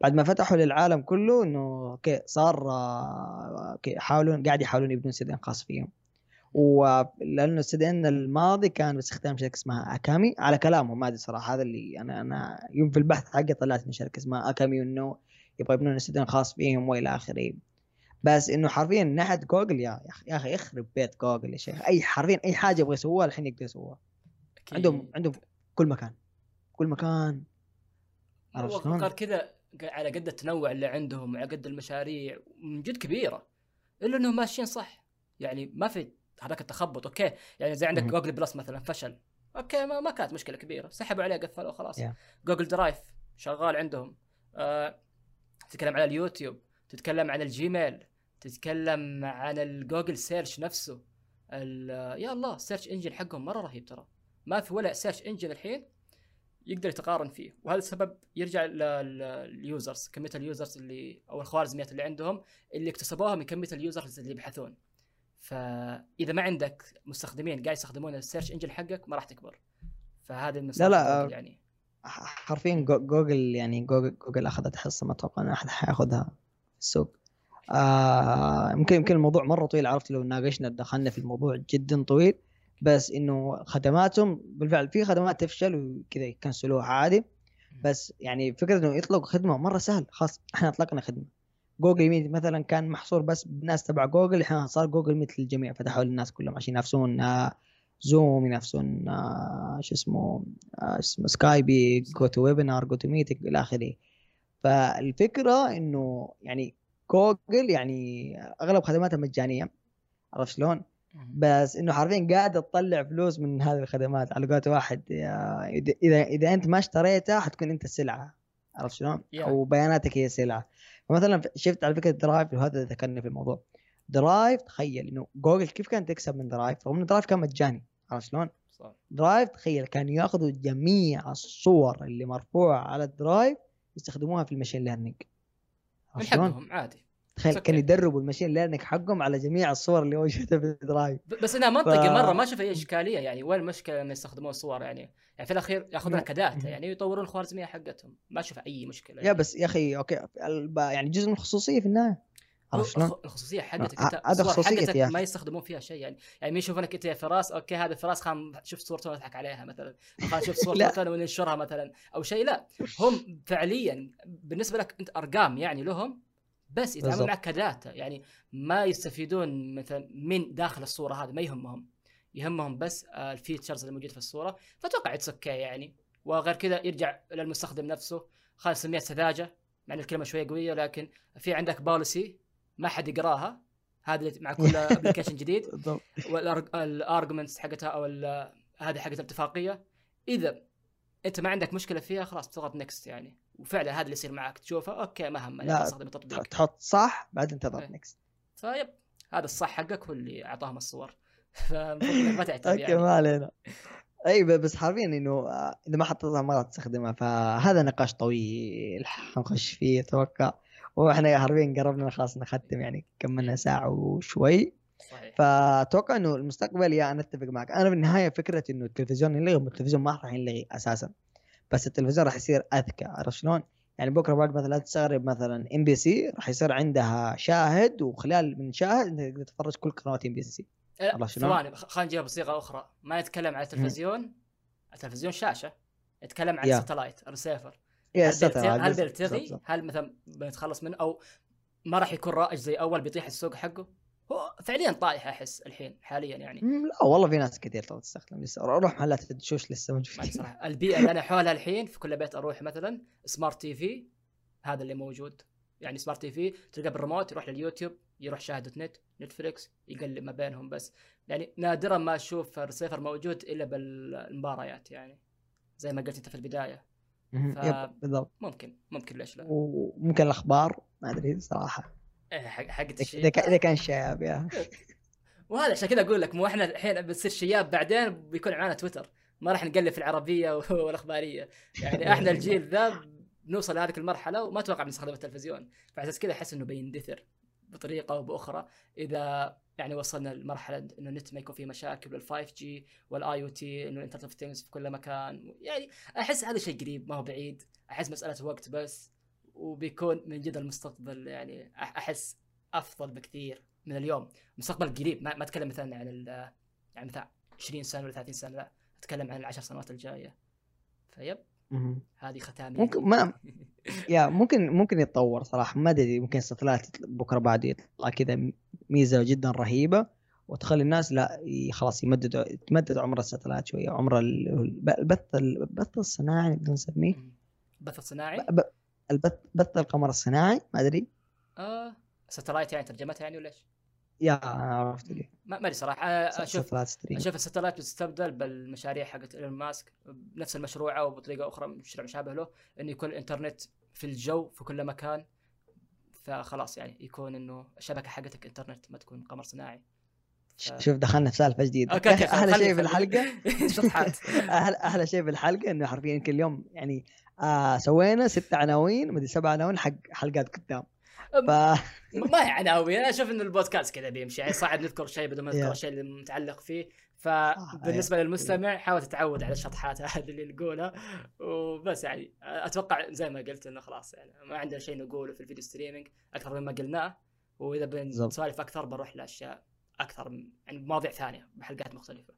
بعد ما فتحوا للعالم كله إنه okay صار آه، okay يحاولون قاعد يحاولون يبنون CDN خاص فيهم ولأنه ال CDN الماضي كان باستخدام شركة اسمها Akamai. على كلامهم ما أدري صراحة هذا اللي أنا أنا يوم في البحث حقي طلعت إن شركة اسمها Akamai وإنه يبغى يبنون CDN خاص فيهم وإلى آخره. بس إنه حرفيا من ناحيه جوجل يا يا أخي يا أخي يخرب بيت جوجل يا شيخ. أي حرفيا أي حاجة يبغى يسووها الحين يقدر يسووها. عندهم عندهم كل مكان. كل مكان. عرفت هو شلون؟ كذا على قد التنوع اللي عندهم وعلى قد المشاريع من جد كبيرة. إلا إنهم ماشيين صح. يعني ما في هذاك التخبط okay. يعني زي عندك. Google Plus مثلا فشل. okay ما, ما كانت مشكلة كبيرة. سحبوا عليه قفلوا خلاص. Yeah. جوجل درايف شغال عندهم. آه تتكلم على اليوتيوب تتكلم عن الجيميل تتكلم عن الجوجل search نفسه. يا الله ال search engine حقهم مرة رهيب ترى. ما في ولا search engine الحين يقدر يتقارن فيه. وهذا السبب يرجع لل users كمية ال users اللي أو الخوارزميات اللي عندهم اللي اكتسبوها من كمية اليوزرز اللي يبحثون. فإذا ما عندك مستخدمين قاعد يستخدمون ال search engine حقك ما راح تكبر. فهذا المساحه لا، جوجل يعني. حرفيا جو- جوجل يعني جوجل, جوجل أخذت حصة ما أتوقع إن أحد حياخذها في السوق. آه يمكن يمكن الموضوع مرة طويل عرفت لو ناقشنا دخلنا في الموضوع جدا طويل. بس إنه خدماتهم بالفعل في خدمات تفشل وكذا يكنسلوها عادي. بس يعني فكرة إنه يطلقوا خدمة مرة سهل خلاص إحنا أطلقنا خدمة. جوجل ميت مثلا كان محصور بس بالناس تبع جوجل الحين صار جوجل ميت للجميع فتحوا للناس كلهم عشان ينافسون آه، زوم ينافسون آه، شو اسمه آه، اسمه سكايب جو تو ويبينار جو تو ميتنج إلى آخره فالفكرة إنه يعني جوجل يعني أغلب خدماتها مجانية عرفت شلون؟ بس إنه حرفيا قاعدة تطلع فلوس من هذه الخدمات على قولة واحد إذا إذا أنت ما اشتريتها حتكون أنت السلعه عرفت شلون؟ Yeah. أو بياناتك هي سلعة فمثلا شفت على فكرة درايف وهذا ذكرني في الموضوع. درايف تخيل إنه جوجل كيف كانت تكسب من درايف رغم إنه درايف كان مجاني عرفت شلون؟ درايف تخيل كانوا يأخذوا جميع الصور اللي مرفوعة على الدرايف يستخدموها في ال machine learning. من عرفت شلون؟ حقهم عادي. تخيل okay. يدربوا ال machine learning حقهم على جميع الصور اللي موجوده في الدرايف بس إنها منطقي ف- مرة ما أشوف أي إشكالية يعني وين المشكلة انه يستخدمون الصور يعني؟ يعني في الأخير ياخذونها. ك data يعني يطورون الخوارزمية حقتهم. ما أشوف أي مشكلة يا يعني. بس يا أخي okay يعني جزء من الخصوصية في النهاية. الخصوصية حقتك ه- انت هذا حقتك يا ما. يستخدمون فيها شيء يعني. يعني يشوفونك أنت يا فراس okay هذا فراس خان شوف صورته وأضحك عليها مثلا. خان شوف صورته وننشرها مثلا. أو شيء لا. هم فعليا بالنسبة لك أنت أرقام يعني لهم بس يتعاملون. معك ك data. يعني ما يستفيدون مثلا من داخل الصورة هذه ما يهمهم. يهمهم بس ال features اللي موجودة في الصورة. فأتوقع it's okay يعني. وغير كذا يرجع للمستخدم نفسه. خلينا نسميها سذاجة مع إن الكلمة شوية قوية لكن في عندك policy ما حد يقراها. هذه مع كل application جديد. وال agreements حقتها أو هذه حقت الاتفاقية. إذا أنت ما عندك مشكلة فيها خلاص تضغط next يعني. وفعلا هذا اللي يصير معك. تشوفه okay ما هم لا، استخدم التطبيق تحط صح بعدين تضغط إيه. next فيب هذا الصح حقك هو اللي أعطاهم الصور. فالمفروض إنك ما تعتب okay يعني. ما علينا. أي بس حرفيا إنه آه، إذا ما حطيتها ما راح تستخدمها. فهذا نقاش طويل حنخش فيه أتوقع. وإحنا حرفيا قربنا خلاص نختم يعني كملنا ساعة وشوي. صحيح. فأتوقع إنه المستقبل يا أنا أتفق معك. أنا في النهاية فكرة إنه التلفزيون ينلغي التلفزيون ما راح ينلغي أساسا. بس التلفزيون راح يصير أذكى عرفت شلون؟ يعني بكرة بعد مثلا تستغرب مثلا ام بي سي راح يصير عندها شاهد وخلال من شاهد انت تقدر تتفرج كل قنوات ام بي سي. شنو؟ ثواني خلينا نجيبها بصيغة أخرى. ما يتكلم عن التلفزيون. التلفزيون شاشة. يتكلم عن. ال satellite ال receiver يا هل بيلتغي, هل مثلا بنتخلص منه؟ أو ما راح يكون رائج زي أول بيطيح السوق حقه؟ فعليا طايح أحس الحين حاليا يعني. لا والله في ناس كثير ترى تستخدم لسه روح محلات الدشوش لسه ما موجودين صراحة. البيئة اللي أنا حولها الحين في كل بيت أروح مثلا smart TV هذا اللي موجود. يعني smart TV تلقى بالريموت يروح لليوتيوب يروح شاهد نت نتفليكس يقلب ما بينهم بس. يعني نادرا ما أشوف ريسيفر موجود إلا بالمباريات يعني زي ما قلت أنت في البداية. ف- بالضبط. ممكن ممكن ليش لا. وممكن الأخبار ما أدري صراحة. حقت إذا كان إذا كان شياب يا. وهذا عشان كذا أقول لك مو إحنا الحين بنصير شياب بعدين بيكون معنا تويتر. ما راح نقلب في العربية والأخبارية. يعني إحنا الجيل ذا بنوصل لهذه المرحلة وما أتوقع بنستخدم التلفزيون. فعلى أساس كذا أحس إنه بيندثر بطريقة أو بأخرى. إذا يعني وصلنا لمرحلة إنه النت ما يكون فيه مشاكل وال 5G وال IoT إنه ال internet of things في كل مكان. يعني أحس هذا شيء قريب ما هو بعيد. أحس مسألة وقت بس. وبيكون من جد المستقبل يعني أحس أفضل بكثير من اليوم. مستقبل قريب ما, ما أتكلم مثلا عن ال- يعني مثلا 20 سنة ولا 30 سنة لا أتكلم عن العشر سنوات الجاية. فيب. هذه ختامي. ممكن ما يا ممكن ممكن يتطور صراحة. ما أدري ممكن يطلع- بكرة بعد يطلع كذا ميزة جدا رهيبة وتخلي الناس لا خلاص يمددوا يتمدد عمر ال satellite شوية عمر ال- الب- البث البث الصناعي نقدر نسميه بث صناعي ب- ب- البث بث القمر الصناعي ما أدري آه satellite يعني ترجمتها يعني ولا إيش؟ يا عرفت لي ما أدري صراحة أشوف أشوف ال satellite بتستبدل بالمشاريع حقت إيلون ماسك بنفس المشروع أو بطريقه أخرى مشروع مشابه له انه يكون الإنترنت في الجو في كل مكان فخلاص يعني يكون إنه الشبكة حقتك إنترنت ما تكون قمر صناعي. شوف دخلنا في سالفة جديدة. okay okay أحلى شيء في الحلقة. شطحات أحلى أحلى شيء في الحلقة إنه حرفيا كل يوم يعني آه سوينا ست عناوين مدري سبع عناوين حق حلقات قدام. ف... ما هي عناوين. أنا أشوف انه البودكاست كذا بيمشي. يعني صعب نذكر شيء بدون ما نذكر الشيء اللي متعلق فيه. فبالنسبه للمستمع حاول تتعود على الشطحات هذه اللي نقولها. وبس يعني أتوقع زي ما قلت إنه خلاص يعني ما عندنا شيء نقوله في الفيديو ستريمينج أكثر مما قلناه. وإذا بنسولف أكثر بنروح لأشياء أكثر يعني مواضيع ثانية بحلقات مختلفة.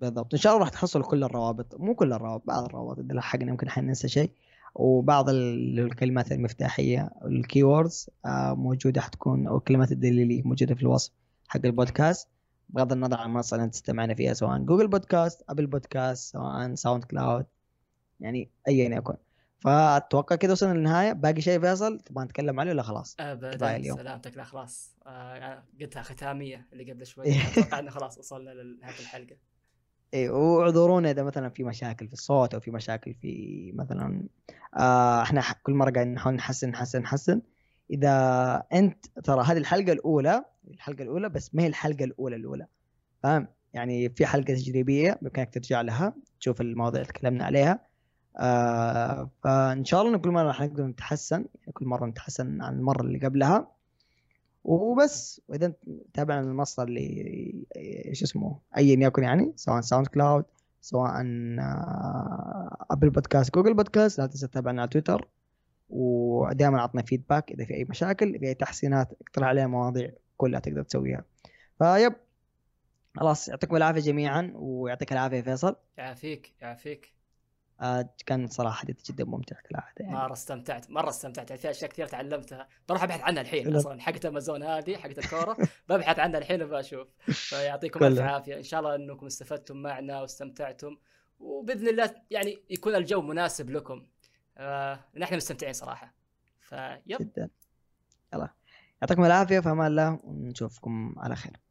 بالضبط. إن شاء الله راح تحصلوا كل الروابط مو كل الروابط بعض الروابط اللي حقنا يمكن حننسى شيء. وبعض الكلمات المفتاحية ال keywords آه، موجودة حتكون أو الكلمات الدليلية موجودة في الوصف حق البودكاست. بغض النظر عن المنصه اللي أنت تستمعنا فيها سواء Google Podcast Apple Podcast سواء SoundCloud يعني ايا يكن. فأتوقع كذا وصلنا للنهاية. باقي شيء فيصل تبغى نتكلم عليه ولا خلاص؟ ابدا. اليوم. سلامتك. لا خلاص. آه قلتها ختامية اللي قبل شوي. أتوقع إنه خلاص وصلنا لنهاية الحلقة. اي واعذرونا إذا مثلا في مشاكل في الصوت أو في مشاكل في مثلا آه إحنا كل مرة قاعدين نحاول نحسن نحسن نحسن. إذا أنت ترى هذه الحلقة الأولى الحلقة الأولى بس ما هي الحلقة الأولى الأولى. فاهم؟ يعني في حلقة تجريبية بإمكانك ترجع لها تشوف المواضيع اللي تكلمنا عليها. آه فإن شاء الله كل مرة راح نقدر نتحسن كل مرة نتحسن عن المرة اللي قبلها. وبس وإذا تابعنا المصدر اللي إيش اسمه ايا يكن يعني سواء SoundCloud سواء Apple Podcast Google Podcast لا تنسى تتابعنا على تويتر ودائما عطنا feedback إذا في أي مشاكل في أي تحسينات اقترح عليها مواضيع كلها تقدر تسويها. فطيب خلاص يعطيكم العافية جميعا ويعطيك العافية فيصل. يعافيك يعافيك. كان صراحة حديث جدا ممتع كالعاده يعني. مرة استمتعت مرة استمتعت. في أشياء كثير تعلمتها. بروح أبحث عنها الحين أصلا حقت أمازون هذه حقت الكورة. ببحث عنها الحين وبشوف. فيعطيكم ألف عافية. إن شاء الله أنكم استفدتم معنا واستمتعتم. وبإذن الله يعني يكون الجو مناسب لكم. آه نحن مستمتعين صراحة. فيب. جدا. يلا. يعطيكم العافية. في أمان الله. ونشوفكم على خير.